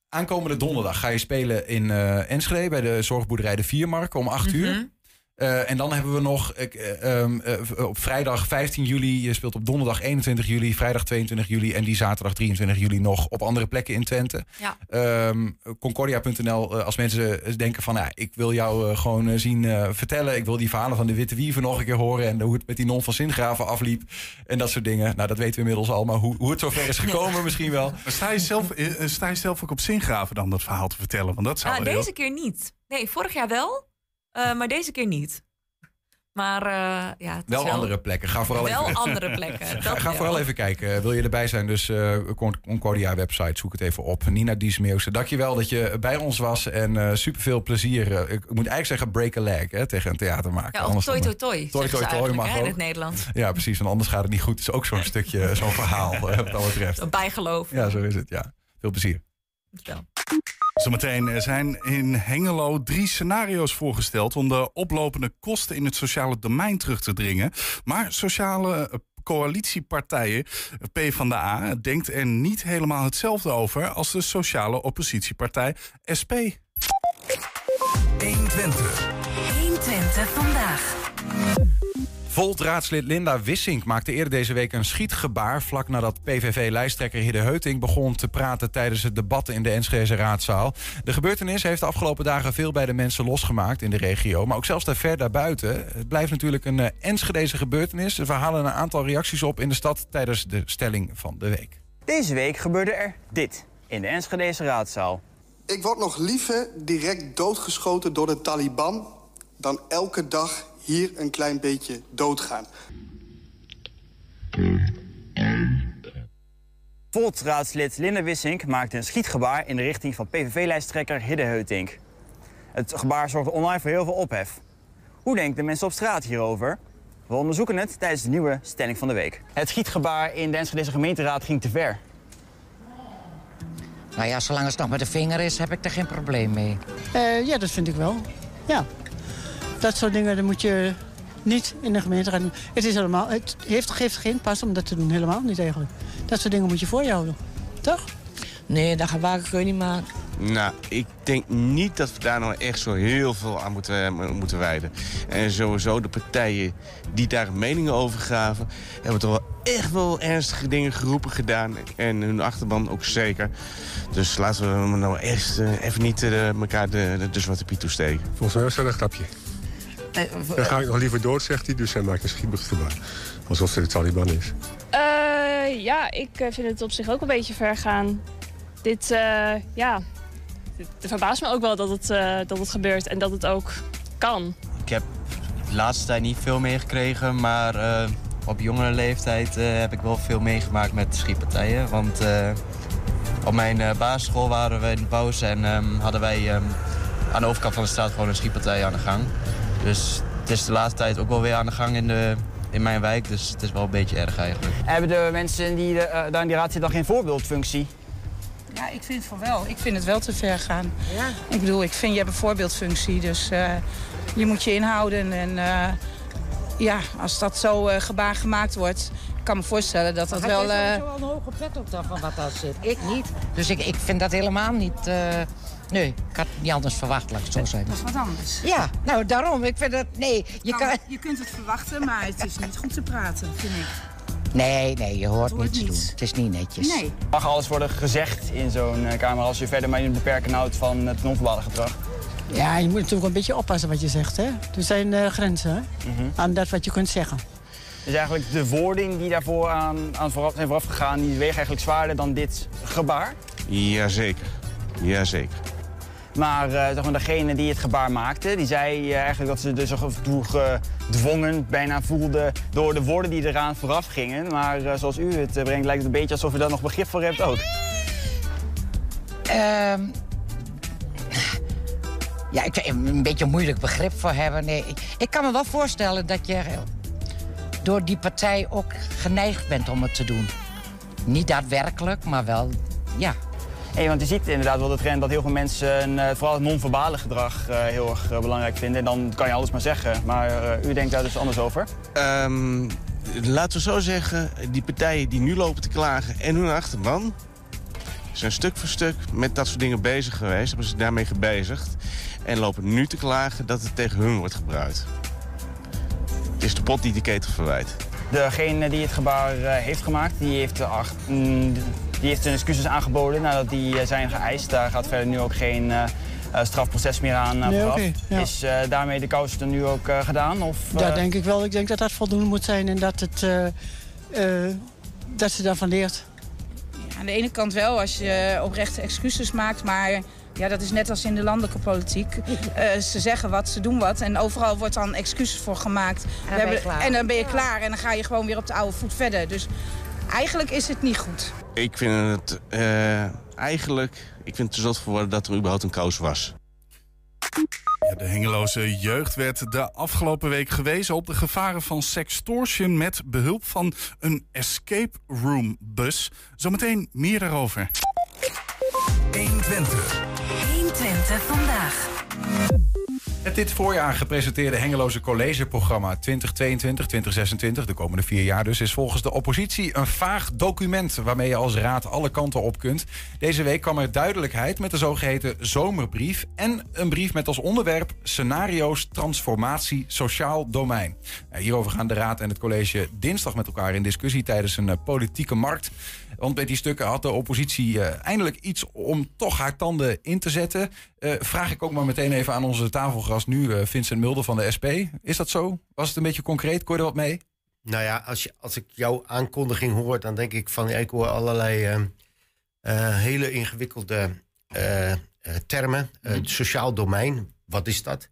aankomende donderdag ga je spelen in eh, Enschede bij de zorgboerderij De Viermark om 8 uur. Eh, en dan hebben we nog ik, eh, ehm, eh, op vrijdag 15 juli, je speelt op donderdag 21 juli, vrijdag 22 juli en die zaterdag 23 juli nog op andere plekken in Twente. Ja. Ehm, Concordia.nl, als mensen denken van ja, ik wil jou gewoon zien eh, vertellen, ik wil die verhalen van de Witte Wieven nog een keer horen en hoe het met die non van Singraven afliep en dat soort dingen. Nou, dat weten we inmiddels al, maar hoe, hoe het zover is gekomen misschien wel. Maar sta je, zelf, sta je zelf ook op Zingraven dan dat verhaal te vertellen? Want dat zou Nou, heel- deze keer niet. Nee, vorig jaar wel, eh, maar deze keer niet. Maar eh, ja, het is Wel andere plekken. Ga vooral Wel even, andere plekken. Ga, ga wel. vooral even kijken. Wil je erbij zijn? Dus eh, Con- Concordia website, zoek het even op. Nina Diesmeeuwse, dankjewel dat je bij ons was. En eh super veel plezier. Ik moet eigenlijk zeggen break a leg hè, tegen een theatermaker. Ja, of Anders toi toi toi. Toi, toi, toi mag in het Nederlands. Ja, precies. Want anders gaat het niet goed. Het is ook zo'n stukje, zo'n verhaal wat dat betreft. Een bijgeloof. Ja, zo is het. Ja. Veel plezier. Vertel. Zometeen zijn in Hengelo drie scenario's voorgesteld om de oplopende kosten in het sociale domein terug te dringen. Maar sociale eh, coalitiepartijen, eh, PvdA, denkt er niet helemaal hetzelfde over als de sociale oppositiepartij SP. 120. 120 vandaag. Volt-raadslid Linda Wissink maakte eerder deze week een schietgebaar... vlak nadat PVV-lijsttrekker Hidde Heuting begon te praten... tijdens het debat in de Enschede raadzaal. De gebeurtenis heeft de afgelopen dagen veel bij de mensen losgemaakt in de regio... maar ook zelfs daar ver daarbuiten. Het blijft natuurlijk een uh, Enschedeze gebeurtenis. We halen een aantal reacties op in de stad tijdens de stelling van de week. Deze week gebeurde er dit in de Enschedeze raadzaal. Ik word nog liever direct doodgeschoten door de Taliban... dan elke dag hier een klein beetje doodgaan. Volt-raadslid Linda Wissink maakte een schietgebaar in de richting van PVV-lijsttrekker Hidde Heutink. Het gebaar zorgde online voor heel veel ophef. Hoe denken de mensen op straat hierover? We onderzoeken het tijdens de nieuwe stelling van de week. Het schietgebaar in de Enschedeze gemeenteraad ging te ver. Nou ja, zolang het nog met de vinger is, heb ik er geen probleem mee. Uh, ja, dat vind ik wel. Ja. Dat soort dingen dat moet je niet in de gemeenteraad doen. Het, is helemaal, het heeft, geeft geen pas om dat te doen, helemaal niet eigenlijk. Dat soort dingen moet je voor je houden, toch? Nee, dat gebaar kun je niet maken. Nou, ik denk niet dat we daar nou echt zo heel veel aan moeten, moeten wijden. En sowieso de partijen die daar meningen over gaven... hebben toch wel echt wel ernstige dingen geroepen gedaan. En hun achterban ook zeker. Dus laten we nou eerst uh, even niet uh, elkaar de, de, de zwarte piet toesteken. Volgens mij was dat een grapje. Nee, Dan ga ik nog liever dood, zegt hij. Dus hij maakt een schietgebaar. Alsof het de Taliban is. Uh, ja, ik vind het op zich ook een beetje ver gaan. Dit, uh, ja... Het verbaast me ook wel dat het, uh, dat het gebeurt en dat het ook kan. Ik heb de laatste tijd niet veel meegekregen, maar uh, op jongere leeftijd uh, heb ik wel veel meegemaakt met schietpartijen. Want op mijn basisschool waren we in Bous en um, hadden wij um, aan de overkant van de straat gewoon een schietpartij aan de gang. Dus het is de laatste tijd ook wel weer aan de gang in, de, in mijn wijk, dus het is wel een beetje erg eigenlijk. Hebben de mensen die de, daar in die raad zitten dan geen voorbeeldfunctie? Ja, ik vind het voor wel. Ik vind het wel te ver gaan. Ja. Ik bedoel, ik vind je hebt een voorbeeldfunctie, dus uh, je moet je inhouden. En uh, ja, als dat zo uh, gebaar gemaakt wordt, ik kan me voorstellen dat dat maar wel... Ik heb wel een hoge pet op dan van wat daar zit. Ik niet. Dus ik, ik vind dat helemaal niet... Nee, ik had het niet anders verwacht, laat ik het zo zeggen. Dat is wat anders. Ja, nou daarom. Ik vind dat... Nee, je, kan, kan... je kunt het verwachten, maar het is niet goed te praten, vind ik. Nee, nee, je hoort, hoort niets te doen. Het is niet netjes. Nee. Mag alles worden gezegd in zo'n uh, kamer als je verder maar je beperken houdt van het non-verbale gedrag? Ja, je moet natuurlijk een beetje oppassen wat je zegt. Hè? Er zijn uh, grenzen hè? Mm -hmm. aan dat wat je kunt zeggen. Dus eigenlijk de wording die daarvoor aan, aan vooraf, zijn vooraf gegaan, die weegt eigenlijk zwaarder dan dit gebaar? Jazeker, jazeker. Maar uh, zeg maar, degene die het gebaar maakte, die zei uh, eigenlijk dat ze dus gedwongen bijna voelde door de woorden die eraan vooraf gingen. Maar uh, zoals u het brengt, lijkt het een beetje alsof u daar nog begrip voor hebt ook. Um, ja, ik een beetje moeilijk begrip voor hebben. Nee, ik, ik kan me wel voorstellen dat je door die partij ook geneigd bent om het te doen. Niet daadwerkelijk, maar wel, ja, Hey, want je ziet inderdaad wel de trend dat heel veel mensen uh, vooral het non-verbale gedrag uh, heel erg uh, belangrijk vinden. En dan kan je alles maar zeggen. Maar u denkt daar dus anders over? Um, laten we zo zeggen, die partijen die nu lopen te klagen en hun achterban... Zijn stuk voor stuk met dat soort dingen bezig geweest. Hebben ze daarmee gebezigd. En lopen nu te klagen dat het tegen hun wordt gebruikt. Het is de pot die de ketel verwijt. Degene die het gebaar eh, heeft gemaakt, die heeft, uh, ach- mm, die heeft zijn excuses aangeboden nadat die eh, zijn geëist. Daar gaat verder nu ook geen eh, eh, strafproces meer aan Nee, vooraf. ja. Is eh, daarmee de kous er nu ook eh, gedaan? Of, Dat denk ik wel. Ik denk dat dat voldoende moet zijn en dat, het, eh, eh, dat ze daarvan leert. Aan de ene kant wel, als je oprechte excuses maakt, maar ja, dat is net als in de landelijke politiek. Eh, ze zeggen wat, ze doen wat en overal wordt dan excuses voor gemaakt. We ben je klaar. en dan ben je klaar en dan ga je gewoon weer op de oude voet verder. Dus eigenlijk is het niet goed. Ik vind het eh, eigenlijk... Ik vind het er zot voor worden dat er überhaupt een kous was. Ja, de Hengeloze jeugd werd de afgelopen week gewezen op de gevaren van sextortion met behulp van een escape room bus. Zometeen meer daarover. 120. 120 vandaag. Het dit voorjaar gepresenteerde Hengeloze Collegeprogramma 2022-2026, de komende vier jaar dus, is volgens de oppositie een vaag document waarmee je als raad alle kanten op kunt. Deze week kwam er duidelijkheid met de zogeheten zomerbrief en een brief met als onderwerp scenario's transformatie sociaal domein. Hierover gaan de raad en het college dinsdag met elkaar in discussie tijdens een eh, politieke markt. Want met die stukken had de oppositie eh, eindelijk iets om toch haar tanden in te zetten. Eh, vraag ik ook maar meteen even aan onze tafelgast nu, eh, Vincent Mulder van de SP. Is dat zo? Was het een beetje concreet? Kon je er wat mee? Nou ja, als, je, als ik jouw aankondiging hoor, dan denk ik van ja, ik hoor allerlei hele ingewikkelde termen. Eh, sociaal domein, wat is dat?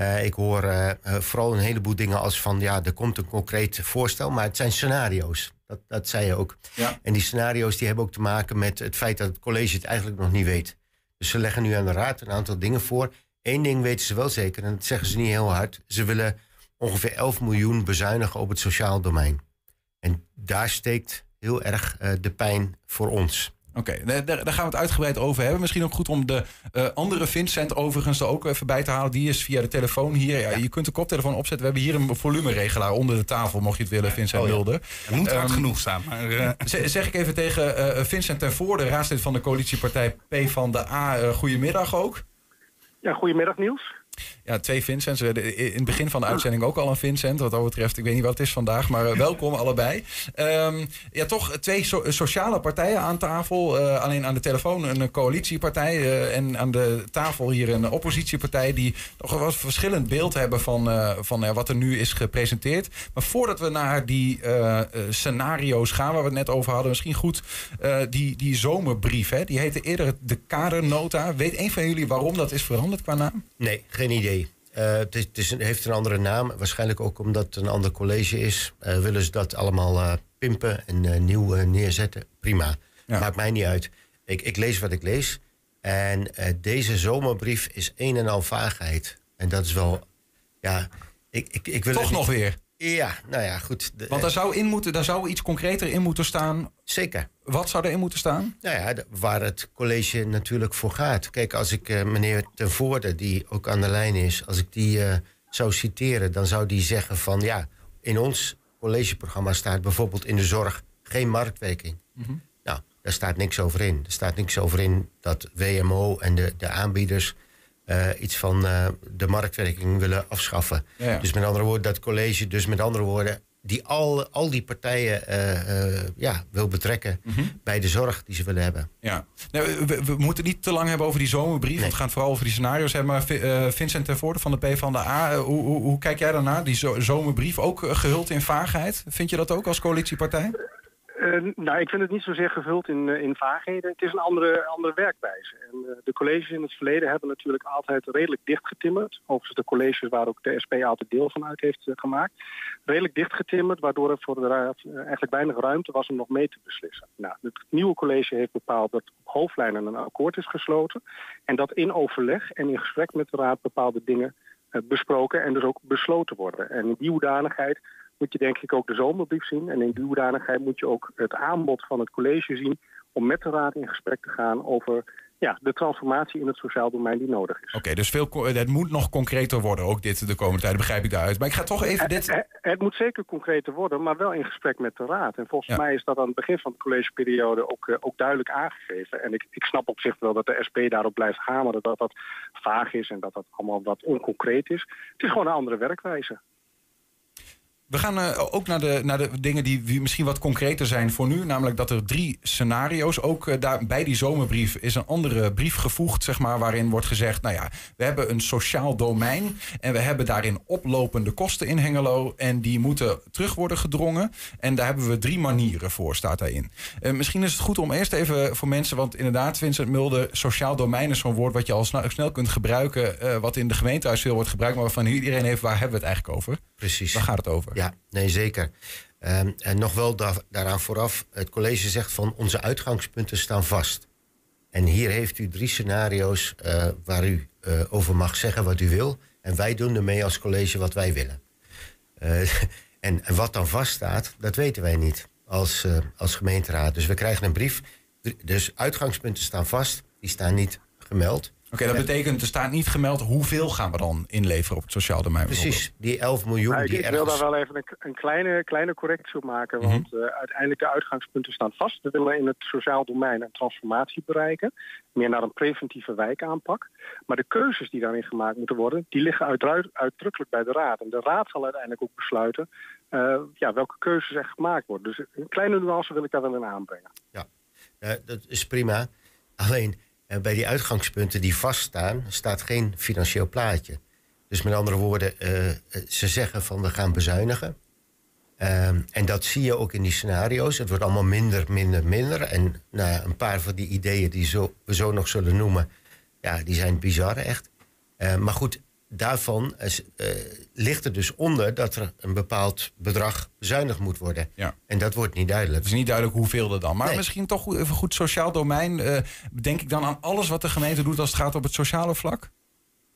Eh, ik hoor eh, eh, vooral een heleboel dingen als van ja, er komt een concreet voorstel, maar het zijn scenario's. Dat, dat zei je ook. Ja. En die scenario's die hebben ook te maken met het feit dat het college het eigenlijk nog niet weet. Dus ze leggen nu aan de raad een aantal dingen voor. Eén ding weten ze wel zeker, en dat zeggen ze niet heel hard. Ze willen ongeveer 11 miljoen bezuinigen op het sociaal domein. En daar steekt heel erg de pijn voor ons. Oké, daar, daar gaan we het uitgebreid over hebben. Misschien ook goed om de eh, andere Vincent overigens er ook even bij te halen. Die is via de telefoon hier. Ja, Je kunt de koptelefoon opzetten. We hebben hier een volumeregelaar onder de tafel, mocht je het willen, Vincent Oh ja. Mulder. Het moet hard Ehm, genoeg staan. Maar, eh, Zeg ik even tegen eh, Vincent ten Voorde, raadslid van de coalitiepartij P van de A. eh, goedemiddag ook. Ja, goedemiddag Niels. Ja, twee Vincents. In het begin van de uitzending ook al een Vincent. Wat dat betreft, ik weet niet wat het is vandaag, maar eh, welkom allebei. Ehm, ja, toch twee so- sociale partijen aan tafel. Eh, alleen aan de telefoon een eh, coalitiepartij. eh, en aan de tafel hier een oppositiepartij. Die nog een verschillend beeld hebben van, eh, van eh, wat er nu is gepresenteerd. Maar voordat we naar die eh, eh, scenario's gaan, waar we het net over hadden. Misschien goed eh, die, die zomerbrief. Hè, die heette eerder de kadernota. Weet een van jullie waarom dat is veranderd qua naam? Nee, geen idee. Eh, het is, het is een- heeft een andere naam. Waarschijnlijk ook omdat het een ander college is. Eh, willen ze dat allemaal eh, pimpen en nieuw neerzetten? Prima. Maakt mij niet uit. Ik, ik lees wat ik lees. En deze zomerbrief is een en al vaagheid. En dat is wel... Ja, ik, ik, ik wil Toch niet- nog weer? Ja, nou ja, goed. De- Want daar zou, in moeten, daar zou iets concreter in moeten staan. Zeker. Wat zou erin moeten staan? Nou ja, waar het college natuurlijk voor gaat. Kijk, als ik eh, meneer Ten Voorde, die ook aan de lijn is... als ik die eh, zou citeren, dan zou die zeggen van... ja, in ons collegeprogramma staat bijvoorbeeld in de zorg geen marktwerking. Nou, daar staat niks over in. Er staat niks over in dat WMO en de, de aanbieders... eh, iets van eh, de marktwerking willen afschaffen. Ja. Dus met andere woorden, dat college, dus met andere woorden... die al, al die partijen eh, ja, wil betrekken bij de zorg die ze willen hebben. Ja. Nou, we, we moeten niet te lang hebben over die zomerbrief. Want we gaan het vooral over die scenario's hebben. Maar eh, Vincent ten Voorde van de P van de A. eh, hoe, hoe, hoe kijk jij daarnaar? Die zo- zomerbrief ook eh, gehuld in vaagheid. Vind je dat ook als coalitiepartij? Eh, nou, ik vind het niet zozeer gevuld in, eh, in vaagheden. Het is een andere, andere werkwijze. En eh, de colleges in het verleden hebben natuurlijk altijd redelijk dichtgetimmerd. Overigens de colleges waar ook de SP altijd deel van uit heeft gemaakt. Redelijk dichtgetimmerd, waardoor er voor de raad eigenlijk weinig ruimte was om nog mee te beslissen. Nou, het nieuwe college heeft bepaald dat op hoofdlijnen een akkoord is gesloten. En dat in overleg en in gesprek met de raad bepaalde dingen besproken en dus ook besloten worden. En in die hoedanigheid moet je denk ik ook de zomerbrief zien. En in die hoedanigheid moet je ook het aanbod van het college zien om met de raad in gesprek te gaan over ja, de transformatie in het sociaal domein die nodig is. Oké, dus veel, het moet nog concreter worden, ook dit de komende tijd, begrijp ik daaruit. Maar ik ga toch even dit... Het, het- het moet zeker concreter worden, maar wel in gesprek met de Raad. En volgens mij is dat aan het begin van de collegeperiode ook, eh, ook duidelijk aangegeven. En ik, ik snap op zich wel dat de SP daarop blijft hameren dat dat vaag is en dat dat allemaal wat onconcreet is. Het is gewoon een andere werkwijze. We gaan eh, ook naar de, naar de dingen die misschien wat concreter zijn voor nu. Namelijk dat er drie scenario's. Ook eh, daar, bij die zomerbrief is een andere brief gevoegd, zeg maar, waarin wordt gezegd: Nou ja, we hebben een sociaal domein. En we hebben daarin oplopende kosten in Hengelo. En die moeten terug worden gedrongen. En daar hebben we drie manieren voor, staat daarin. Eh, misschien is het goed om eerst even voor mensen. Want inderdaad, Vincent Mulder, sociaal domein is zo'n woord wat je al snel, snel kunt gebruiken. wat in de gemeentehuis veel wordt gebruikt. Maar waarvan iedereen heeft, waar hebben we het eigenlijk over? Precies. Waar gaat het over? Ja, nee, zeker. Ehm, en nog wel da- daaraan vooraf, het college zegt van onze uitgangspunten staan vast. En hier heeft u drie scenario's eh, waar u eh, over mag zeggen wat u wil. En wij doen ermee als college wat wij willen. Eh, en, en wat dan vaststaat, dat weten wij niet als, als gemeenteraad. Dus we krijgen een brief. Dus uitgangspunten staan vast, die staan niet gemeld. Oké, dat betekent, er staat niet gemeld hoeveel gaan we dan inleveren op het sociaal domein. Precies, die 11 miljoen Maar ik, die ik wil daar wel even een, een kleine, kleine correctie op maken. Mhm. Want eh, uiteindelijk de uitgangspunten staan vast. We willen in het sociaal domein een transformatie bereiken. Meer naar een preventieve wijkaanpak. Maar de keuzes die daarin gemaakt moeten worden... die liggen uitdru- uitdrukkelijk bij de Raad. En de Raad zal uiteindelijk ook besluiten... eh, ja, welke keuzes er gemaakt worden. Dus een kleine nuance wil ik daar wel in aanbrengen. Ja, eh, dat is prima. Alleen eh, bij die uitgangspunten die vaststaan, staat geen financieel plaatje. Dus met andere woorden, eh, eh, ze zeggen van we gaan bezuinigen. Ehm, en dat zie je ook in die scenario's. Het wordt allemaal minder, minder, minder. En nou, een paar van die ideeën die zo, we zo nog zullen noemen, ja, die zijn bizar echt. Eh, maar goed, daarvan is, eh, ligt er dus onder dat er een bepaald bedrag bezuinigd moet worden. Ja. En dat wordt niet duidelijk. Het is niet duidelijk hoeveel er dan. Maar Nee. misschien toch goed- even goed sociaal domein. eh, denk ik dan aan alles wat de gemeente doet als het gaat op het sociale vlak?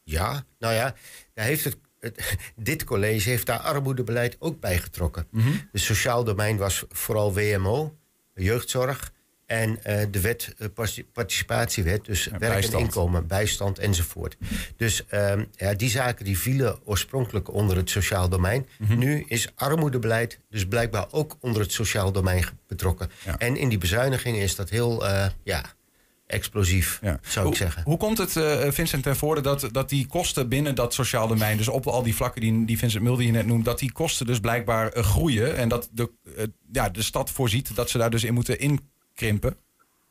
Ja, nou ja, daar heeft het, het- dit college heeft daar armoedebeleid ook bij getrokken. Mhm. Het sociaal domein was vooral WMO, jeugdzorg en eh, de wet, eh, parti- participatiewet, dus werk bijstand. en inkomen, bijstand enzovoort. Dus ehm, ja, die zaken die vielen oorspronkelijk onder het sociaal domein. Mhm. Nu is armoedebeleid dus blijkbaar ook onder het sociaal domein betrokken. En in die bezuinigingen is dat heel eh, ja, explosief, zou ik Hoe- zeggen. Hoe komt het, Vincent, ten voorde dat, dat die kosten binnen dat sociaal domein, dus op al die vlakken die, die Vincent Mulder hier net noemt, dat die kosten dus blijkbaar groeien en dat de, ja, de stad voorziet dat ze daar dus in moeten inkrimpen?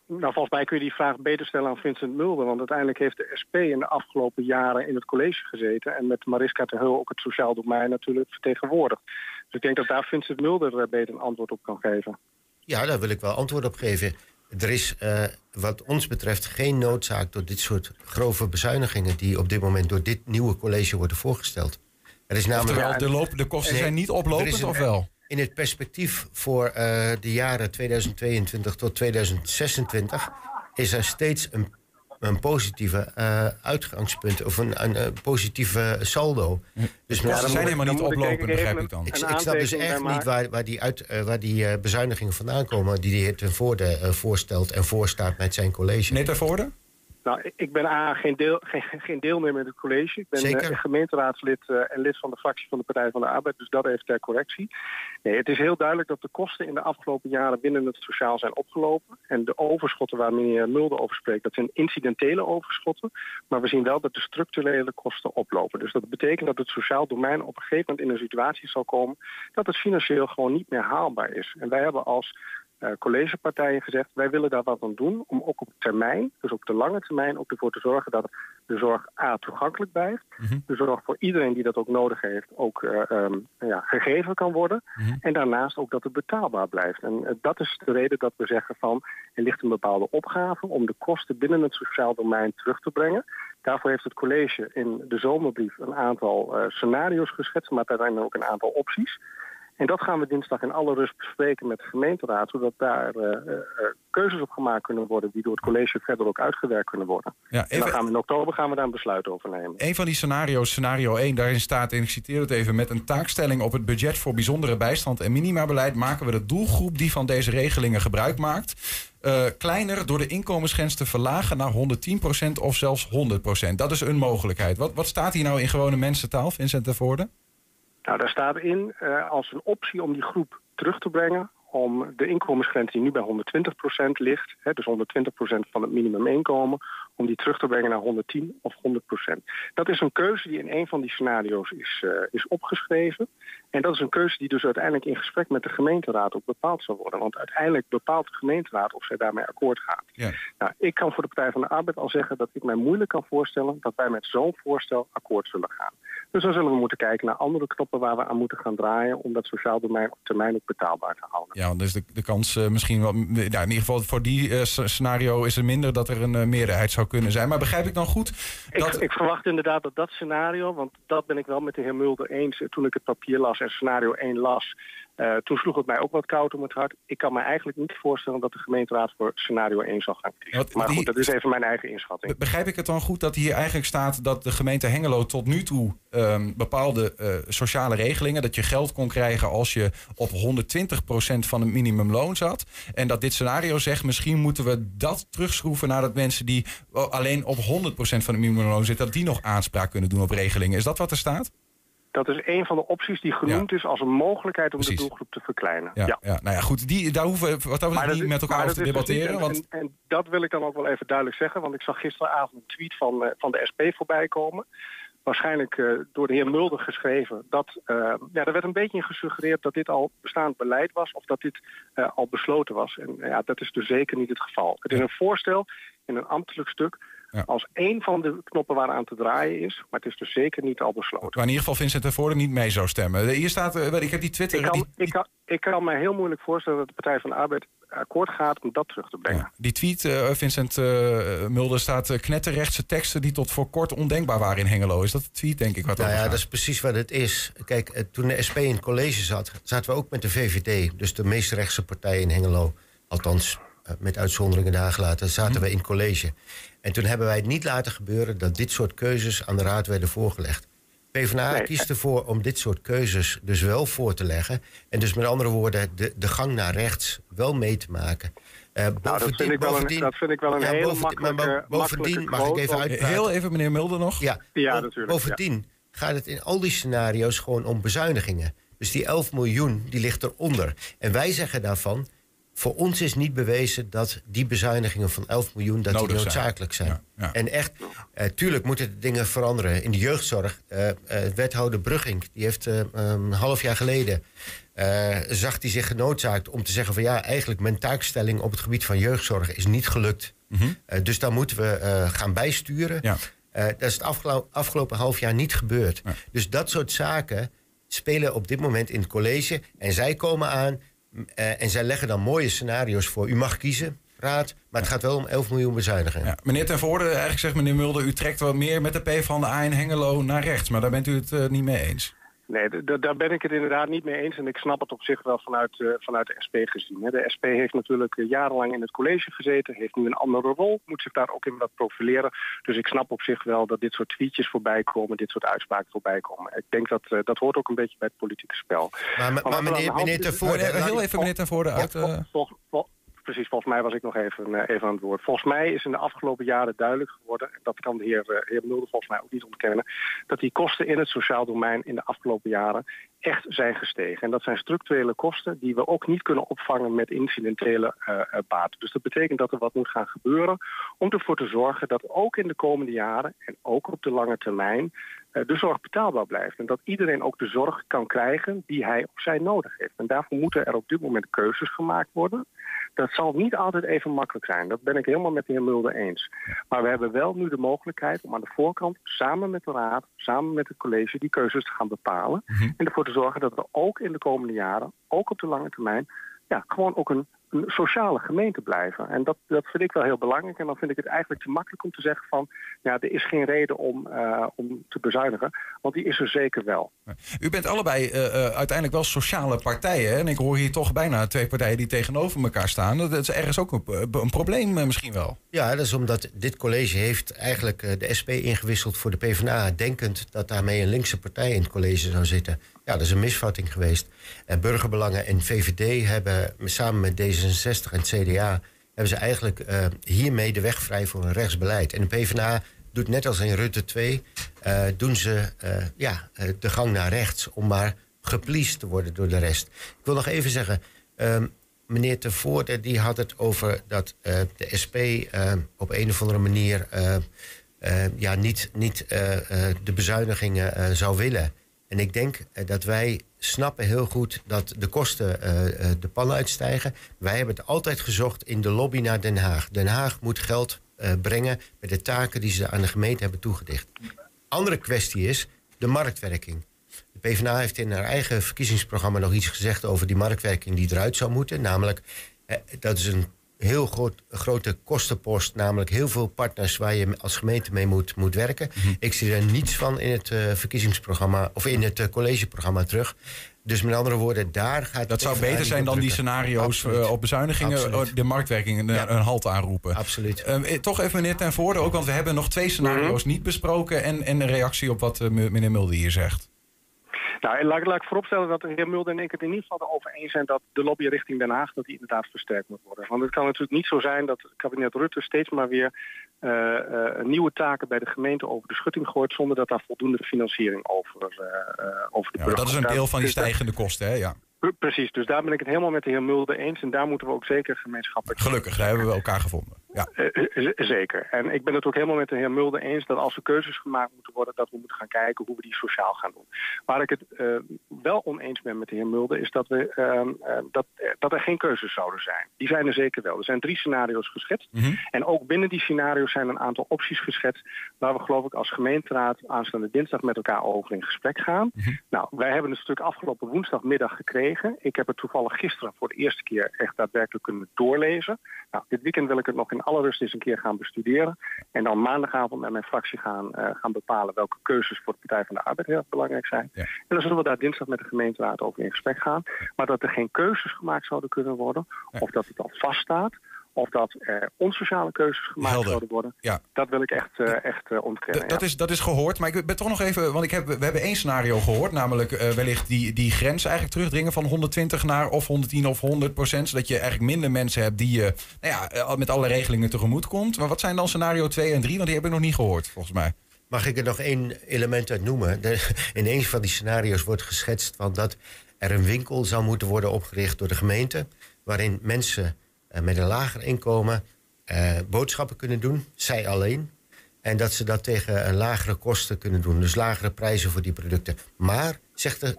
Nou, volgens mij kun je die vraag beter stellen aan Vincent Mulder. Want uiteindelijk heeft de SP in de afgelopen jaren in het college gezeten. En met Mariska ter Heul ook het sociaal domein natuurlijk vertegenwoordigd. Dus ik denk dat daar Vincent Mulder eh, beter een antwoord op kan geven. Ja, daar wil ik wel antwoord op geven. Er is eh, wat ons betreft geen noodzaak door dit soort grove bezuinigingen... die op dit moment door dit nieuwe college worden voorgesteld. Er is namelijk... Oftewel, de, loop, de kosten zijn niet oplopend is een- of wel? In het perspectief voor eh, de jaren 2022 tot 2026 is er steeds een, een positieve eh, uitgangspunt of een, een, positieve saldo. Dus met andere zijn helemaal niet oplopend, begrijp ik dan. ik, snap dus echt niet waar, waar die, uit, eh, waar die eh, bezuinigingen vandaan komen... die de heer Ten Voorde eh, voorstelt en voorstaat met zijn college. Nee, Ten Voorde? Nou, ik- ben A, geen, deel, geen, geen deelnemer in het college. Ik ben Zeker. eh, gemeenteraadslid eh, en lid van de fractie van de Partij van de Arbeid. Dus dat even ter correctie. Nee, het is heel duidelijk dat de kosten in de afgelopen jaren binnen het sociaal zijn opgelopen. En de overschotten waar meneer Mulder over spreekt, dat zijn incidentele overschotten. Maar we zien wel dat de structurele kosten oplopen. Dus dat betekent dat het sociaal domein op een gegeven moment in een situatie zal komen dat het financieel gewoon niet meer haalbaar is. En wij hebben als collegepartijen gezegd... wij willen daar wat aan doen om ook op termijn, dus op de lange termijn... ook ervoor te zorgen dat de zorg A toegankelijk blijft. De zorg voor iedereen die dat ook nodig heeft ook eh, ehm, ja, gegeven kan worden. En daarnaast ook dat het betaalbaar blijft. En eh, dat is de reden dat we zeggen van... er ligt een bepaalde opgave om de kosten binnen het sociaal domein terug te brengen. Daarvoor heeft het college in de zomerbrief een aantal eh, scenario's geschetst... maar daarin ook een aantal opties. En dat gaan we dinsdag in alle rust bespreken met de gemeenteraad, zodat daar eh, eh, keuzes op gemaakt kunnen worden die door het college verder ook uitgewerkt kunnen worden. Ja, En dan gaan we in oktober gaan we daar een besluit over nemen. Een van die scenario's, scenario 1, daarin staat, en ik citeer het even... met een taakstelling op het budget voor bijzondere bijstand en minimabeleid... maken we de doelgroep die van deze regelingen gebruik maakt... eh, kleiner door de inkomensgrens te verlagen naar 110% of zelfs 100%. Dat is een mogelijkheid. Wat, wat staat hier nou in gewone mensentaal, Vincent de Voorde? Nou, daar staat in eh, als een optie om die groep terug te brengen om de inkomensgrens die nu bij 120% ligt, hè, dus 120% van het minimuminkomen, om die terug te brengen naar 110 of 100%. Dat is een keuze die in een van die scenario's is, eh, is opgeschreven. En dat is een keuze die dus uiteindelijk in gesprek met de gemeenteraad ook bepaald zal worden. Want uiteindelijk bepaalt de gemeenteraad of zij daarmee akkoord gaat. Ja. Nou, ik kan voor de Partij van de Arbeid al zeggen dat ik mij moeilijk kan voorstellen dat wij met zo'n voorstel akkoord zullen gaan. Dus dan zullen we moeten kijken naar andere knoppen waar we aan moeten gaan draaien om dat sociaal domein op termijn ook betaalbaar te houden. Ja, dus de, de kans eh, misschien wel... in ieder geval voor die eh, scenario is er minder... dat er een eh, meerderheid zou kunnen zijn. Maar begrijp ik dan goed Ik, ik verwacht inderdaad dat dat scenario, want dat ben ik wel met de heer Mulder eens toen ik het papier las en scenario 1 las. eh, toen sloeg het mij ook wat koud om het hart. Ik kan me eigenlijk niet voorstellen dat de gemeenteraad voor scenario 1 zal gaan kiezen. Maar goed, dat is even mijn eigen inschatting. Begrijp ik het dan goed dat hier eigenlijk staat dat de gemeente Hengelo tot nu toe ehm, bepaalde eh, sociale regelingen, dat je geld kon krijgen als je op 120% van het minimumloon zat. En dat dit scenario zegt, misschien moeten we dat terugschroeven naar dat mensen die wel alleen op 100% van het minimumloon zitten, dat die nog aanspraak kunnen doen op regelingen. Is dat wat er staat? Dat is een van de opties die genoemd is als een mogelijkheid om de doelgroep te verkleinen. Ja, ja. nou ja, goed, die, daar hoeven we wat dat niet met elkaar over te dus debatteren. niet- Want en, en dat wil ik dan ook wel even duidelijk zeggen, want ik zag gisteravond een tweet van, eh, van de SP voorbij komen. Waarschijnlijk eh, door de heer Mulder geschreven. Dat, eh, ja, er werd een beetje in gesuggereerd dat dit al bestaand beleid was of dat dit al besloten was. En ja, dat is dus zeker niet het geval. Het is een voorstel in een ambtelijk stuk als één van de knoppen waaraan te draaien is. Maar het is dus zeker niet al besloten. waar in ieder geval Vincent Tevoorde niet mee zou stemmen. Hier staat, eh, ik heb die Twitter... Ik kan, die- ik, kan, ik kan me heel moeilijk voorstellen dat de Partij van de Arbeid akkoord gaat om dat terug te brengen. Die tweet, eh, Vincent eh, Mulder, staat knetterrechtse teksten die tot voor kort ondenkbaar waren in Hengelo. Is dat de tweet, denk ik, wat Nou ja, gaat? dat is precies wat het is. Kijk, toen de SP in het college zat, zaten we ook met de VVD, dus de meest rechtse partij in Hengelo. Althans, met uitzonderingen daar gelaten, zaten we in het college. En toen hebben wij het niet laten gebeuren dat dit soort keuzes aan de raad werden voorgelegd. PvdA Nee. kiest ervoor om dit soort keuzes dus wel voor te leggen. En dus met andere woorden, de, de gang naar rechts wel mee te maken. Eh, Nou, dat vind ik wel een, dat vind ik wel een ja, hele bovendien- maar makkelijke, bo- bovendien, makkelijke mag ik even uitpraten? Heel even, meneer Mulder nog. Ja, Ja, natuurlijk, Bovendien gaat het in al die scenario's gewoon om bezuinigingen. Dus die 11 miljoen, die ligt eronder. En wij zeggen daarvan, voor ons is niet bewezen dat die bezuinigingen van 11 miljoen dat die Nodig zijn. noodzakelijk zijn. En echt, eh, tuurlijk moeten de dingen veranderen. In de jeugdzorg, eh, eh, wethouder Brugging, die heeft een half jaar geleden... zag hij zich genoodzaakt om te zeggen van ja, eigenlijk mijn taakstelling op het gebied van jeugdzorg is niet gelukt. Eh, dus daar moeten we gaan bijsturen. Dat is het afgelo- afgelopen half jaar niet gebeurd. Dus dat soort zaken spelen op dit moment in het college. En zij komen aan eh, en zij leggen dan mooie scenario's voor. U mag kiezen, raad, maar het gaat wel om 11 miljoen bezuinigen. Ja, meneer Ten Voorde, eigenlijk zegt meneer Mulder... u trekt wat meer met de P van de A in Hengelo naar rechts. Maar daar bent u het eh, niet mee eens. Nee, daar ben ik het inderdaad niet mee eens. En ik snap het op zich wel vanuit, eh, vanuit de SP gezien. Hè. De SP heeft natuurlijk eh, jarenlang in het college gezeten. Heeft nu een andere rol. Moet zich daar ook in wat profileren. Dus ik snap op zich wel dat dit soort tweetjes voorbij komen. Dit soort uitspraken voorbij komen. Ik denk dat eh, dat hoort ook een beetje bij het politieke spel. Maar, maar, de meneer, meneer is- Ten Voorde... Laat heel even meneer Ten Voorde uit... Vol- vol- precies, volgens mij was ik nog even, eh, even aan het woord. Volgens mij is in de afgelopen jaren duidelijk geworden... en dat kan de heer, eh, heer volgens mij ook niet ontkennen... dat die kosten in het sociaal domein in de afgelopen jaren echt zijn gestegen. En dat zijn structurele kosten die we ook niet kunnen opvangen met incidentele eh, eh, baten. Dus dat betekent dat er wat moet gaan gebeuren om ervoor te zorgen dat ook in de komende jaren... en ook op de lange termijn de zorg betaalbaar blijft. En dat iedereen ook de zorg kan krijgen die hij of zij nodig heeft. En daarvoor moeten er op dit moment keuzes gemaakt worden. Dat zal niet altijd even makkelijk zijn. Dat ben ik helemaal met de heer Mulder eens. Maar we hebben wel nu de mogelijkheid om aan de voorkant samen met de raad, samen met het college, die keuzes te gaan bepalen. En ervoor te zorgen dat er ook in de komende jaren, ook op de lange termijn, ja, gewoon ook een een sociale gemeente blijven. En dat, dat vind ik wel heel belangrijk. En dan vind ik het eigenlijk te makkelijk om te zeggen van... ja, er is geen reden om, eh, om te bezuinigen. Want die is er zeker wel. U bent allebei eh, eh, uiteindelijk wel sociale partijen. Hè? En ik hoor hier toch bijna twee partijen die tegenover elkaar staan. Dat is ergens ook een, een probleem misschien wel. Ja, dat is omdat dit college heeft eigenlijk de SP ingewisseld voor de PvdA... denkend dat daarmee een linkse partij in het college zou zitten. Ja, dat is een misvatting geweest. En Burgerbelangen en VVD hebben samen met D66 en CDA... hebben ze eigenlijk eh, hiermee de weg vrij voor een rechtsbeleid. En de PvdA doet net als in Rutte 2... eh, doen ze eh, ja, de gang naar rechts om maar gepleased te worden door de rest. Ik wil nog even zeggen... ehm, meneer Tevoorde die had het over dat de SP op een of andere manier ja, niet, niet de bezuinigingen zou willen. En ik denk eh, dat wij snappen heel goed dat de kosten eh, eh, de pan uitstijgen. Wij hebben het altijd gezocht in de lobby naar Den Haag. Den Haag moet geld brengen met de taken die ze aan de gemeente hebben toegedicht. Andere kwestie is de marktwerking. De PvdA heeft in haar eigen verkiezingsprogramma nog iets gezegd over die marktwerking die eruit zou moeten. Namelijk, dat is een heel groot, grote kostenpost, namelijk heel veel partners waar je als gemeente mee moet, moet werken. Ik zie er niets van in het eh, verkiezingsprogramma of in het eh, collegeprogramma terug. Dus met andere woorden, daar gaat Dat zou beter zijn dan die scenario's eh, op bezuinigingen, Absoluut. de marktwerking een, een halt aanroepen. Absoluut. Ehm, eh, toch even meneer Ten Voorde ook, want we hebben nog twee scenario's niet besproken en, en een reactie op wat me- meneer Mulder hier zegt. Nou, en laat, laat ik vooropstellen dat de heer Mulder en ik het in ieder geval erover eens zijn dat de lobby richting Den Haag dat die inderdaad versterkt moet worden. Want het kan natuurlijk niet zo zijn dat het kabinet Rutte steeds maar weer eh, eh, nieuwe taken bij de gemeente over de schutting gooit zonder dat daar voldoende financiering over, eh, over de Ja, burger dat is een deel van die Dus stijgende kosten, hè? Ja. Pre- Precies, dus daar ben ik het helemaal met de heer Mulder eens. En daar moeten we ook zeker gemeenschappelijk... Gelukkig, daar hebben we elkaar gevonden. Ja. Eh, eh, z- zeker. En ik ben het ook helemaal met de heer Mulder eens dat als er keuzes gemaakt moeten worden, dat we moeten gaan kijken hoe we die sociaal gaan doen. Waar ik het eh, wel oneens ben met de heer Mulder, is dat, we, ehm, eh, dat, eh, dat er geen keuzes zouden zijn. Die zijn er zeker wel. Er zijn drie scenario's geschetst. En ook binnen die scenario's zijn een aantal opties geschetst, waar we geloof ik als gemeenteraad aanstaande dinsdag met elkaar over in gesprek gaan. Nou, wij hebben het stuk afgelopen woensdagmiddag gekregen. Ik heb het toevallig gisteren voor de eerste keer echt daadwerkelijk kunnen doorlezen. Nou, dit weekend wil ik het nog in alle rust eens een keer gaan bestuderen. En dan maandagavond met mijn fractie gaan, eh, gaan bepalen welke keuzes voor de Partij van de Arbeid heel erg belangrijk zijn. En dan zullen we daar dinsdag met de gemeenteraad over in gesprek gaan. Maar dat er geen keuzes gemaakt zouden kunnen worden, of dat het al vaststaat, of dat er onsociale keuzes gemaakt Helder. zouden worden, Ja. dat wil ik echt, eh, echt eh, ontkennen. Dat, ja. is, dat is gehoord, maar ik ben toch nog even... Want ik heb, we hebben één scenario gehoord, namelijk eh, wellicht die, die grens eigenlijk terugdringen van 120 naar of 110 of 100 procent. Zodat je eigenlijk minder mensen hebt die je nou ja, eh, met alle regelingen tegemoet komt. Maar wat zijn dan scenario 2 en 3? Want die heb ik nog niet gehoord, volgens mij. Mag ik er nog één element uit noemen? De- in een van die scenario's wordt geschetst van dat er een winkel zou moeten worden opgericht door de gemeente. Waarin mensen eh, met een lager inkomen eh, boodschappen kunnen doen, zij alleen. En dat ze dat tegen een lagere kosten kunnen doen. Dus lagere prijzen voor die producten. Maar, zegt, de,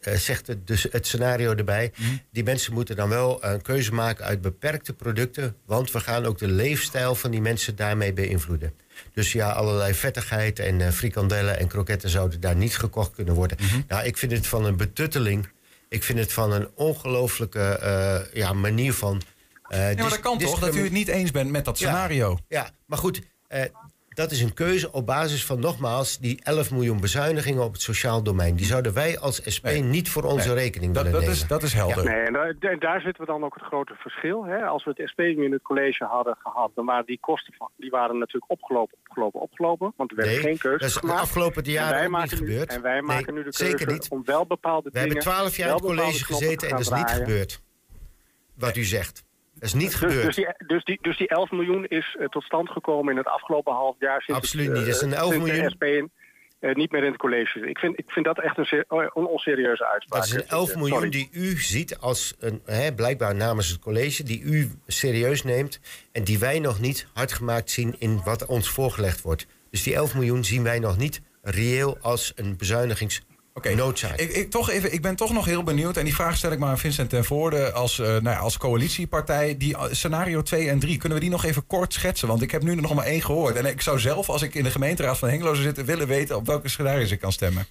eh, zegt het, dus het scenario erbij... die mensen moeten dan wel een keuze maken uit beperkte producten... want we gaan ook de leefstijl van die mensen daarmee beïnvloeden. Dus ja, allerlei vettigheid en eh, frikandellen en kroketten... zouden daar niet gekocht kunnen worden. Nou, ik vind het van een betutteling... ik vind het van een ongelooflijke eh, ja, manier van... eh, Ja, maar dis- dat kan toch, dat u het niet eens bent met dat scenario? ja, maar goed, eh, dat is een keuze op basis van nogmaals die 11 miljoen bezuinigingen op het sociaal domein. Die zouden wij als SP niet voor onze Nee. rekening Dat- willen dat nemen. is- dat is helder. Nee, en daar, zitten we dan ook het grote verschil. Hè? Als we het SP nu in het college hadden gehad, dan waren die kosten van, die waren natuurlijk opgelopen, opgelopen, opgelopen. Want er werden Nee, geen keuzes dat is de afgelopen En jaren niet maken nu- gebeurd. En wij Nee, maken nu de zeker keuze niet. om wel bepaalde We dingen... hebben 12 jaar in het college gezeten en dat is niet gebeurd. Wat u zegt. Is niet Dus, gebeurd. dus, die, dus, die, dus die 11 miljoen is eh, tot stand gekomen in het afgelopen half jaar. Sinds Absoluut het, niet. Dat is een eh, 11 sinds de miljoen. SP in- eh, niet meer in het college. Ik vind, ik vind dat echt een, oh, een onserieuze uitspraak. Dat is een 11 Eh, miljoen sorry. die u ziet als een, hè, blijkbaar namens het college, die u serieus neemt en die wij nog niet hard gemaakt zien in wat ons voorgelegd wordt. Dus die 11 miljoen zien wij nog niet reëel als een bezuinigingsnoodzaak. Ik, ik, toch even, ik ben toch nog heel benieuwd. En die vraag stel ik maar aan Vincent ten Voorde als, eh, nou ja, als coalitiepartij. Die eh, scenario 2 en 3, kunnen we die nog even kort schetsen? Want ik heb nu er nog maar één gehoord. En ik zou zelf, als ik in de gemeenteraad van Hengelo zou zitten... willen weten op welke scenario's ik kan stemmen.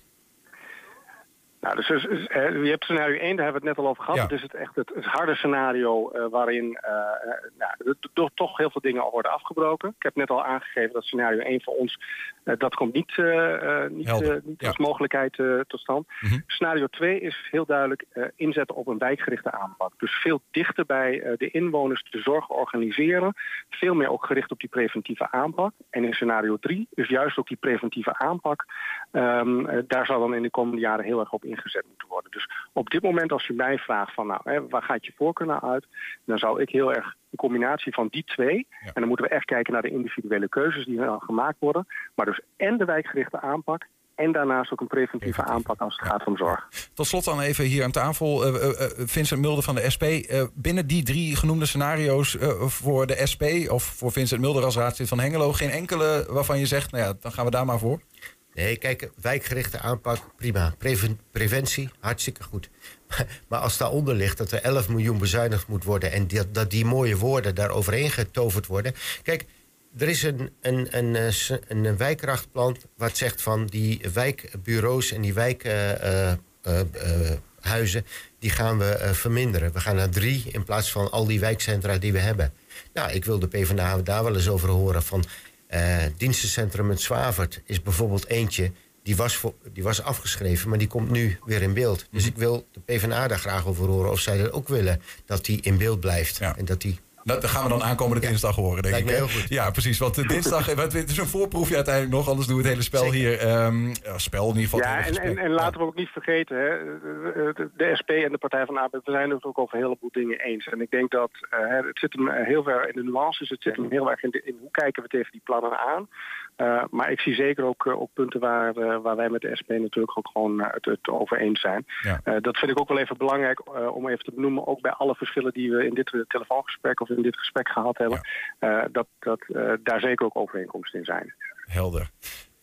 Nou, dus, dus, dus, hè, je hebt scenario 1, daar hebben we het net al over gehad. Ja. Het is het echt het, het harde scenario eh, waarin nou, er to- toch heel veel dingen al worden afgebroken. Ik heb net al aangegeven dat scenario 1 voor ons, dat komt niet, eh, eh, niet, eh, niet ja. als mogelijkheid eh, tot stand. Mhm. Scenario 2 is heel duidelijk eh, inzetten op een wijkgerichte aanpak. Dus veel dichter bij eh, de inwoners de zorg organiseren. Veel meer ook gericht op die preventieve aanpak. En in scenario 3 is juist ook die preventieve aanpak. ehm, eh, daar zal dan in de komende jaren heel erg op ingezet moeten worden. Dus op dit moment als je mij vraagt van nou, hè, waar gaat je voorkeur naar uit? Dan zou ik heel erg een combinatie van die twee. En dan moeten we echt kijken naar de individuele keuzes die dan gemaakt worden. Maar dus en de wijkgerichte aanpak. En daarnaast ook een preventieve aanpak als het gaat om zorg. Tot slot dan even hier aan tafel. eh, eh, eh, Vincent Mulder van de SP. eh, binnen die drie genoemde scenario's eh, voor de SP... of voor Vincent Mulder als raadslid van Hengelo... geen enkele waarvan je zegt, nou ja, dan gaan we daar maar voor? Nee, kijk, wijkgerichte aanpak, prima. Preven- preventie, hartstikke goed. Maar als daaronder ligt dat er 11 miljoen bezuinigd moet worden... en dat, dat die mooie woorden daar overheen getoverd worden... Kijk, er is een, een, een, eh, een, wijkrachtplan wat zegt van die wijkbureaus en die wijkhuizen... die gaan we eh, verminderen. We gaan naar drie in plaats van al die wijkcentra die we hebben. Nou, ik wil de PvdA daar wel eens over horen van... eh dienstencentrum het Zwavert is bijvoorbeeld eentje... Die was, voor, die was afgeschreven, maar die komt nu weer in beeld. Dus ik wil de PvdA daar graag over horen... of zij dat ook willen, dat die in beeld blijft. En dat die Dat gaan we dan aankomende dinsdag horen, denk Lijkt ik. heel goed. Ja, precies. Want dinsdag, wat- het is een voorproefje uiteindelijk nog, anders doen we het hele spel hier. ehm, ja, spel in ieder geval. Ja, en, en, en laten we ook niet vergeten, hè, de, SP en de Partij van de Arbeid, we zijn het ook over een heleboel dingen eens. En ik denk dat eh, hè, het zit hem eh, heel ver in de nuances, het zit hem heel erg in, de, in hoe kijken we tegen die plannen aan. Eh, maar ik zie zeker ook eh, op punten waar, eh, waar wij met de SP natuurlijk ook gewoon het, het over eens zijn. Ja. Dat vind ik ook wel even belangrijk om even te benoemen, ook bij alle verschillen die we in dit telefoongesprek of in dit gesprek gehad hebben, dat, dat daar zeker ook overeenkomsten in zijn. Helder.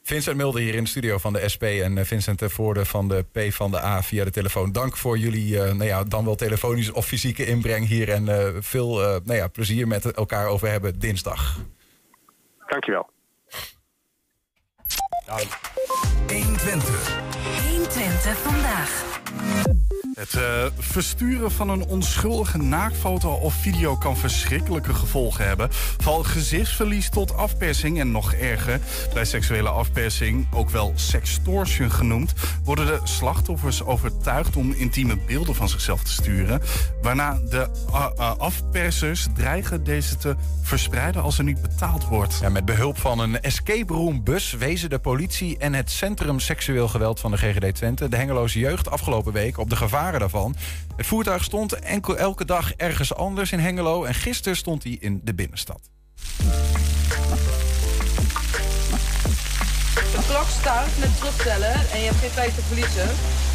Vincent Mulder hier in de studio van de SP en Vincent de Voorde van de P van de A via de telefoon. Dank voor jullie, eh, nou ja, dan wel telefonisch of fysieke inbreng hier. En veel eh, nou ja, plezier met elkaar over hebben dinsdag. Dankjewel. 120. 120 vandaag. Het eh, versturen van een onschuldige naaktfoto of video kan verschrikkelijke gevolgen hebben. Van gezichtsverlies tot afpersing en nog erger. Bij seksuele afpersing, ook wel sextortion genoemd, worden de slachtoffers overtuigd om intieme beelden van zichzelf te sturen. Waarna de eh, eh, afpersers dreigen deze te verspreiden als er niet betaald wordt. Ja, met behulp van een escape room bus wezen de politie en het Centrum Seksueel Geweld van de GGD Twente de Hengeloze jeugd afgelopen week op de gevaren daarvan. Het voertuig stond enkel, elke dag ergens anders in Hengelo en gisteren stond hij in de binnenstad. De klok start met terugtellen en je hebt geen tijd te verliezen.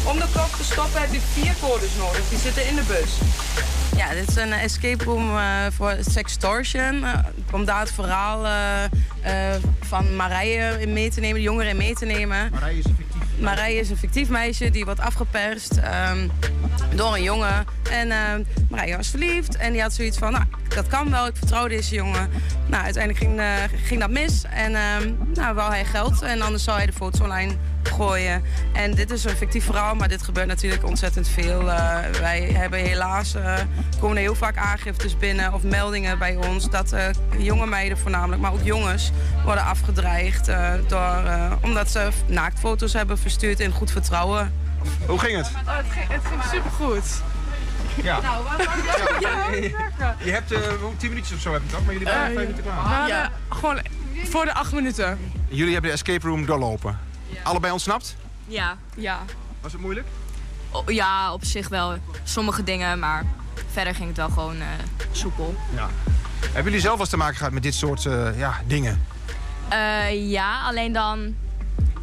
Om de klok te stoppen heb je vier codes nodig. Die zitten in de bus. Ja, dit is een escape room eh, voor sextortion. Eh, om daar het verhaal eh, eh, van Marije in mee te nemen, de jongeren in mee te nemen. Marije is een fictief Marije is een fictief meisje die wordt afgeperst ehm, door een jongen. En ehm, Marije was verliefd en die had zoiets van, nou, dat kan wel, ik vertrouw deze jongen. Nou, uiteindelijk ging, eh, ging dat mis en ehm nou, wou hij geld en anders zou hij de foto's online gooien. En dit is een fictief verhaal, maar dit gebeurt natuurlijk ontzettend veel. Eh, wij hebben helaas, eh, komen er heel vaak aangiftes binnen of meldingen bij ons... dat eh, jonge meiden voornamelijk, maar ook jongens worden afgedreigd... eh, door, eh, omdat ze naaktfoto's hebben verstuurd in goed vertrouwen. Hoe ging het? Oh, het, ging, het ging supergoed. Ja. Nou, wat Ja, Je hebt eh, 10 minuutjes of zo heb je toch, maar jullie waren Eh, 5 minuten klaar. Ja. Gewoon voor de acht minuten. Jullie hebben de escape room doorlopen. Allebei ontsnapt? Ja. Ja. Was het moeilijk? O- ja, op zich wel. Sommige dingen, maar verder ging het wel gewoon eh, soepel. Ja. Hebben jullie zelf wel eens te maken gehad met dit soort eh, ja, dingen? Eh, ja, alleen dan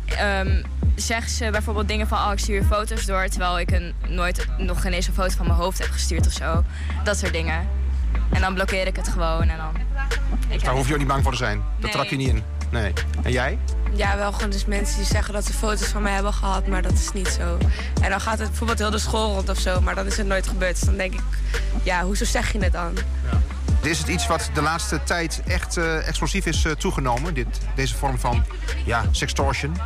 ehm zeggen ze bijvoorbeeld dingen van... oh, ik stuur je foto's door... terwijl ik een, nooit nog geen eens een foto van mijn hoofd heb gestuurd of zo. Dat soort dingen. En dan blokkeer ik het gewoon en dan... Ik Daar hoef je ook niet bang voor te zijn. Dat Nee. trap je niet in. Nee. En jij? Ja, wel gewoon dus mensen die zeggen dat ze foto's van mij hebben gehad, maar dat is niet zo. En dan gaat het bijvoorbeeld heel de school rond of zo, maar dan is het nooit gebeurd. Dus dan denk ik, ja, hoezo zeg je het dan? Is het iets wat de laatste tijd echt eh, explosief is eh, toegenomen? Dit, deze vorm van ja, sextortion?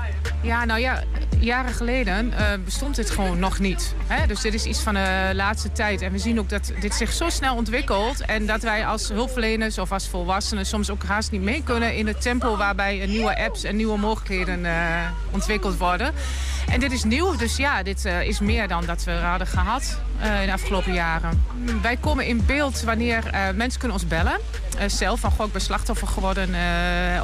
Ja, nou ja, jaren geleden eh, bestond dit gewoon nog niet. Hè? Dus dit is iets van de laatste tijd. En we zien ook dat dit zich zo snel ontwikkelt. En dat wij als hulpverleners of als volwassenen soms ook haast niet mee kunnen in het tempo waarbij nieuwe apps en nieuwe mogelijkheden ontwikkeld worden. En dit is nieuw, dus ja, dit is meer dan dat we hadden gehad in de afgelopen jaren. Wij komen in beeld wanneer mensen kunnen ons bellen. zelf van, goh, ik ben slachtoffer geworden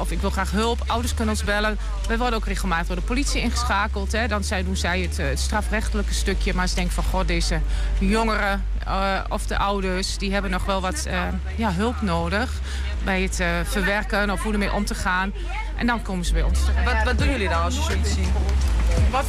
of ik wil graag hulp. Ouders kunnen ons bellen. We worden ook regelmatig door de politie ingeschakeld. Hè. Dan zij, doen zij het, het, strafrechtelijke stukje. Maar ze denken van, god, deze jongeren uh, of de ouders... die hebben nog wel wat uh, ja, hulp nodig bij het uh, verwerken of hoe ermee om te gaan. En dan komen ze bij ons terecht. Wat, wat doen jullie dan als je zoiets ziet? Wat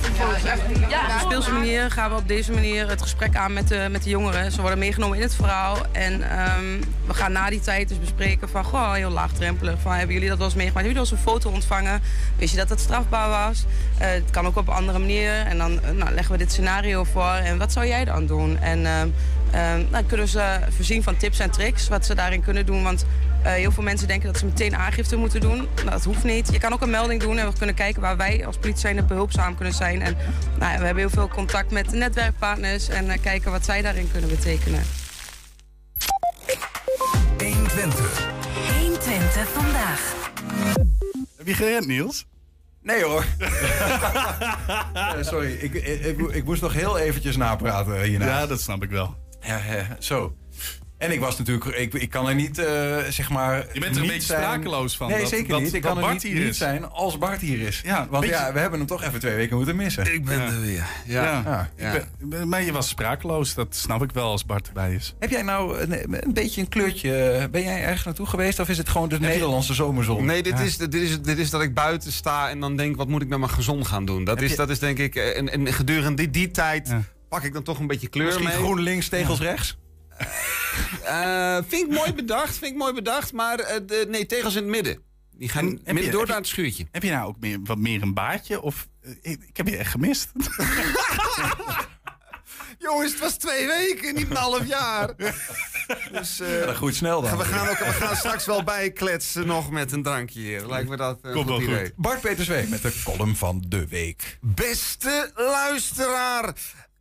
ja, op een speelse manier gaan we op deze manier het gesprek aan met de, met de jongeren. Ze worden meegenomen in het verhaal. En um, we gaan na die tijd dus bespreken van, goh, heel laagdrempelig. Van, hebben jullie dat wel eens meegemaakt? Hebben jullie wel eens een foto ontvangen? Wist je dat het strafbaar was? Uh, het kan ook op een andere manier. En dan uh, nou, leggen we dit scenario voor. En wat zou jij dan doen? En uh, dan kunnen ze voorzien van tips en tricks wat ze daarin kunnen doen. Want heel veel mensen denken dat ze meteen aangifte moeten doen. Nou, dat hoeft niet. Je kan ook een melding doen en we kunnen kijken waar wij als politie zijn behulpzaam kunnen zijn. En nou ja, we hebben heel veel contact met netwerkpartners en uh, kijken wat zij daarin kunnen betekenen. 120. 120 vandaag. Heb je gerend, Niels? Nee hoor. sorry, ik, ik, ik, moest nog heel eventjes napraten hierna. Ja, dat snap ik wel. Ja, ja, zo. En ik was natuurlijk, ik, ik kan er niet, uh, zeg maar. Je bent er een beetje zijn. sprakeloos van. Nee, dat, zeker dat, niet. Ik kan Bart er niet, hier niet zijn als Bart hier is. Ja, Want beetje- ja, we hebben hem toch even twee weken moeten missen. Ik ben er weer. Ja. Ja. Ja. Ik ben- maar je was sprakeloos, dat snap ik wel als Bart erbij is. Heb jij nou een, een beetje een kleurtje? Ben jij ergens naartoe geweest of is het gewoon de Nederlandse zomerzon? Nee, dit, Ja. is, dit, is, dit is dat ik buiten sta en dan denk, wat moet ik met mijn gezond gaan doen? Dat, Heb is, je- dat is denk ik, eh, en, en gedurende die, die tijd pak ik dan toch een beetje kleur Misschien mee. groen links, tegels rechts? Eh, vind ik mooi bedacht, vind ik mooi bedacht, maar eh, de, nee, tegels in het midden. Die gaan Heb midden je- door heb naar je- het schuurtje. Heb je nou ook meer, wat meer een baardje? Of, eh, ik, ik heb je echt gemist. Jongens, het was twee weken, niet een half jaar. Dus, eh, Ja, dat groeit snel dan. We gaan, ook, we gaan straks wel bijkletsen nog met een drankje hier. Lijkt me dat een Komt goed wel idee. goed. Bart Peterswee met de column van de week. Beste luisteraar.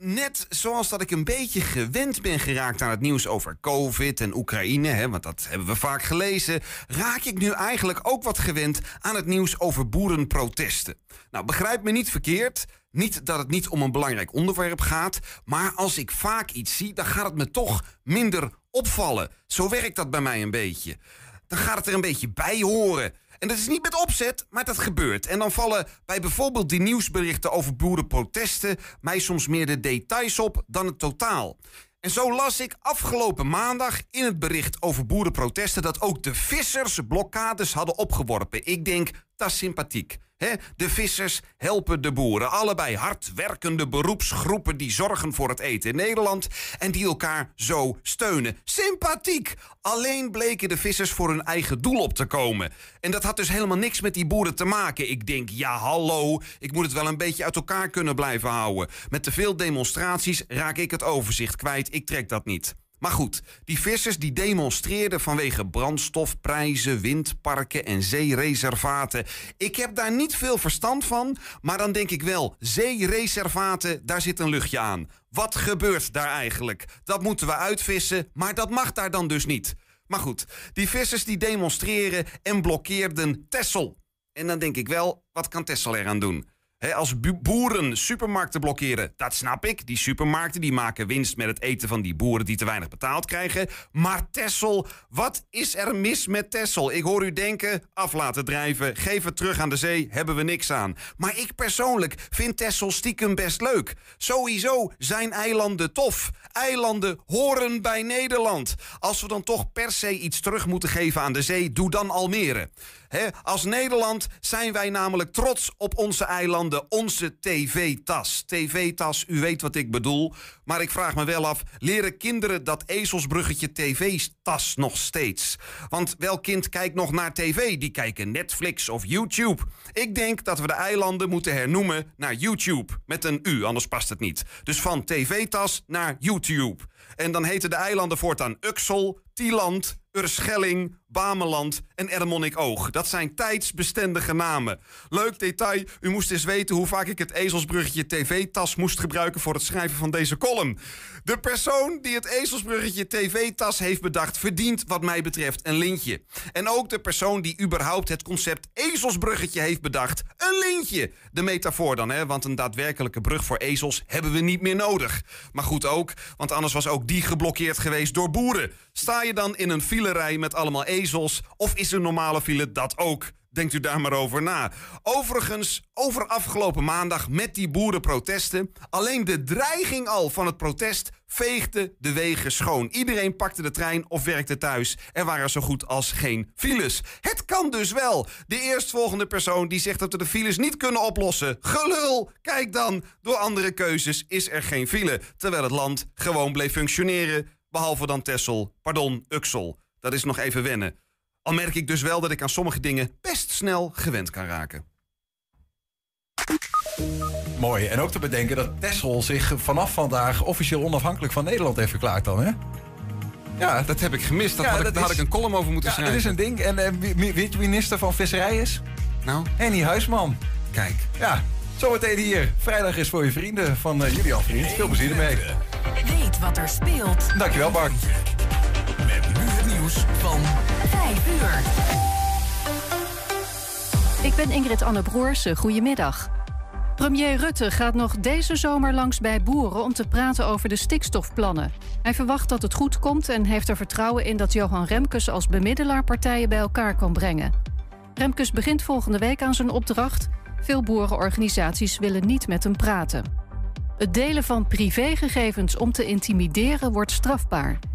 Net zoals dat ik een beetje gewend ben geraakt aan het nieuws over COVID en Oekraïne, hè, want dat hebben we vaak gelezen, raak ik nu eigenlijk ook wat gewend aan het nieuws over boerenprotesten. Nou, begrijp me niet verkeerd. Niet dat het niet om een belangrijk onderwerp gaat, maar als ik vaak iets zie, dan gaat het me toch minder opvallen. Zo werkt dat bij mij een beetje. Dan gaat het er een beetje bij horen. En dat is niet met opzet, maar dat gebeurt. En dan vallen bij bijvoorbeeld die nieuwsberichten over boerenprotesten mij soms meer de details op dan het totaal. En zo las ik afgelopen maandag in het bericht over boerenprotesten dat ook de vissers blokkades hadden opgeworpen. Ik denk, sympathiek. Hè? De vissers helpen de boeren. Allebei hardwerkende beroepsgroepen die zorgen voor het eten in Nederland en die elkaar zo steunen. Sympathiek! Alleen bleken de vissers voor hun eigen doel op te komen. En dat had dus helemaal niks met die boeren te maken. Ik denk, ja hallo, ik moet het wel een beetje uit elkaar kunnen blijven houden. Met te veel demonstraties raak ik het overzicht kwijt. Ik trek dat niet. Maar goed, die vissers die demonstreerden vanwege brandstofprijzen, windparken en zeereservaten. Ik heb daar niet veel verstand van, maar dan denk ik wel, zeereservaten, daar zit een luchtje aan. Wat gebeurt daar eigenlijk? Dat moeten we uitvissen, maar dat mag daar dan dus niet. Maar goed, die vissers die demonstreren en blokkeerden Tessel. En dan denk ik wel, wat kan Tessel eraan doen? Als boeren supermarkten blokkeren, dat snap ik. Die supermarkten die maken winst met het eten van die boeren die te weinig betaald krijgen. Maar Tessel, wat is er mis met Tessel? Ik hoor u denken, af laten drijven, geef het terug aan de zee, hebben we niks aan. Maar ik persoonlijk vind Tessel stiekem best leuk. Sowieso zijn eilanden tof. Eilanden horen bij Nederland. Als we dan toch per se iets terug moeten geven aan de zee, doe dan Almere. Als Nederland zijn wij namelijk trots op onze eilanden, onze tv-tas. TV-tas, u weet wat ik bedoel. Maar ik vraag me wel af, leren kinderen dat ezelsbruggetje tv-tas nog steeds? Want welk kind kijkt nog naar tv? Die kijken Netflix of YouTube. Ik denk dat we de eilanden moeten hernoemen naar YouTube. Met een U, anders past het niet. Dus van tv-tas naar YouTube. En dan heten de eilanden voortaan Uxel, Tieland, Urschelling, Bameland en Ermonikoog. Dat zijn tijdsbestendige namen. Leuk detail, u moest eens weten hoe vaak ik het ezelsbruggetje tv-tas moest gebruiken voor het schrijven van deze column. De persoon die het ezelsbruggetje tv-tas heeft bedacht, verdient wat mij betreft een lintje. En ook de persoon die überhaupt het concept ezelsbruggetje heeft bedacht, een lintje. De metafoor dan, hè, want een daadwerkelijke brug voor ezels hebben we niet meer nodig. Maar goed ook, want anders was ook die geblokkeerd geweest door boeren. Sta je dan in een filerij met allemaal ezels of is een normale file dat ook? Denkt u daar maar over na. Overigens, over afgelopen maandag met die boerenprotesten. Alleen de dreiging al van het protest veegde de wegen schoon. Iedereen pakte de trein of werkte thuis. Er waren zo goed als geen files. Het kan dus wel. De eerstvolgende persoon die zegt dat we de files niet kunnen oplossen. Gelul! Kijk dan, door andere keuzes is er geen file. Terwijl het land gewoon bleef functioneren. Behalve dan Tessel, pardon, Uxel. Dat is nog even wennen. Al merk ik dus wel dat ik aan sommige dingen best snel gewend kan raken. Mooi. En ook te bedenken dat Texel zich vanaf vandaag officieel onafhankelijk van Nederland heeft verklaard dan, hè? Ja, dat heb ik gemist. Dat Ja, had ik, dat daar had ik een column over moeten Ja, dat schrijven. is een ding. En eh, wie, minister van Visserij is? Nou? Henny Huisman. Kijk. Ja, zometeen hier. Vrijdag is voor je vrienden van uh, Julian Vriend. Veel plezier ermee. Weet wat er speelt. Dankjewel, Bart. Met nu het van 5 uur. Ik ben Ingrid Anne Broersen. Goedemiddag. Premier Rutte gaat nog deze zomer langs bij boeren om te praten over de stikstofplannen. Hij verwacht dat het goed komt en heeft er vertrouwen in dat Johan Remkes als bemiddelaar partijen bij elkaar kan brengen. Remkes begint volgende week aan zijn opdracht. Veel boerenorganisaties willen niet met hem praten. Het delen van privégegevens om te intimideren wordt strafbaar.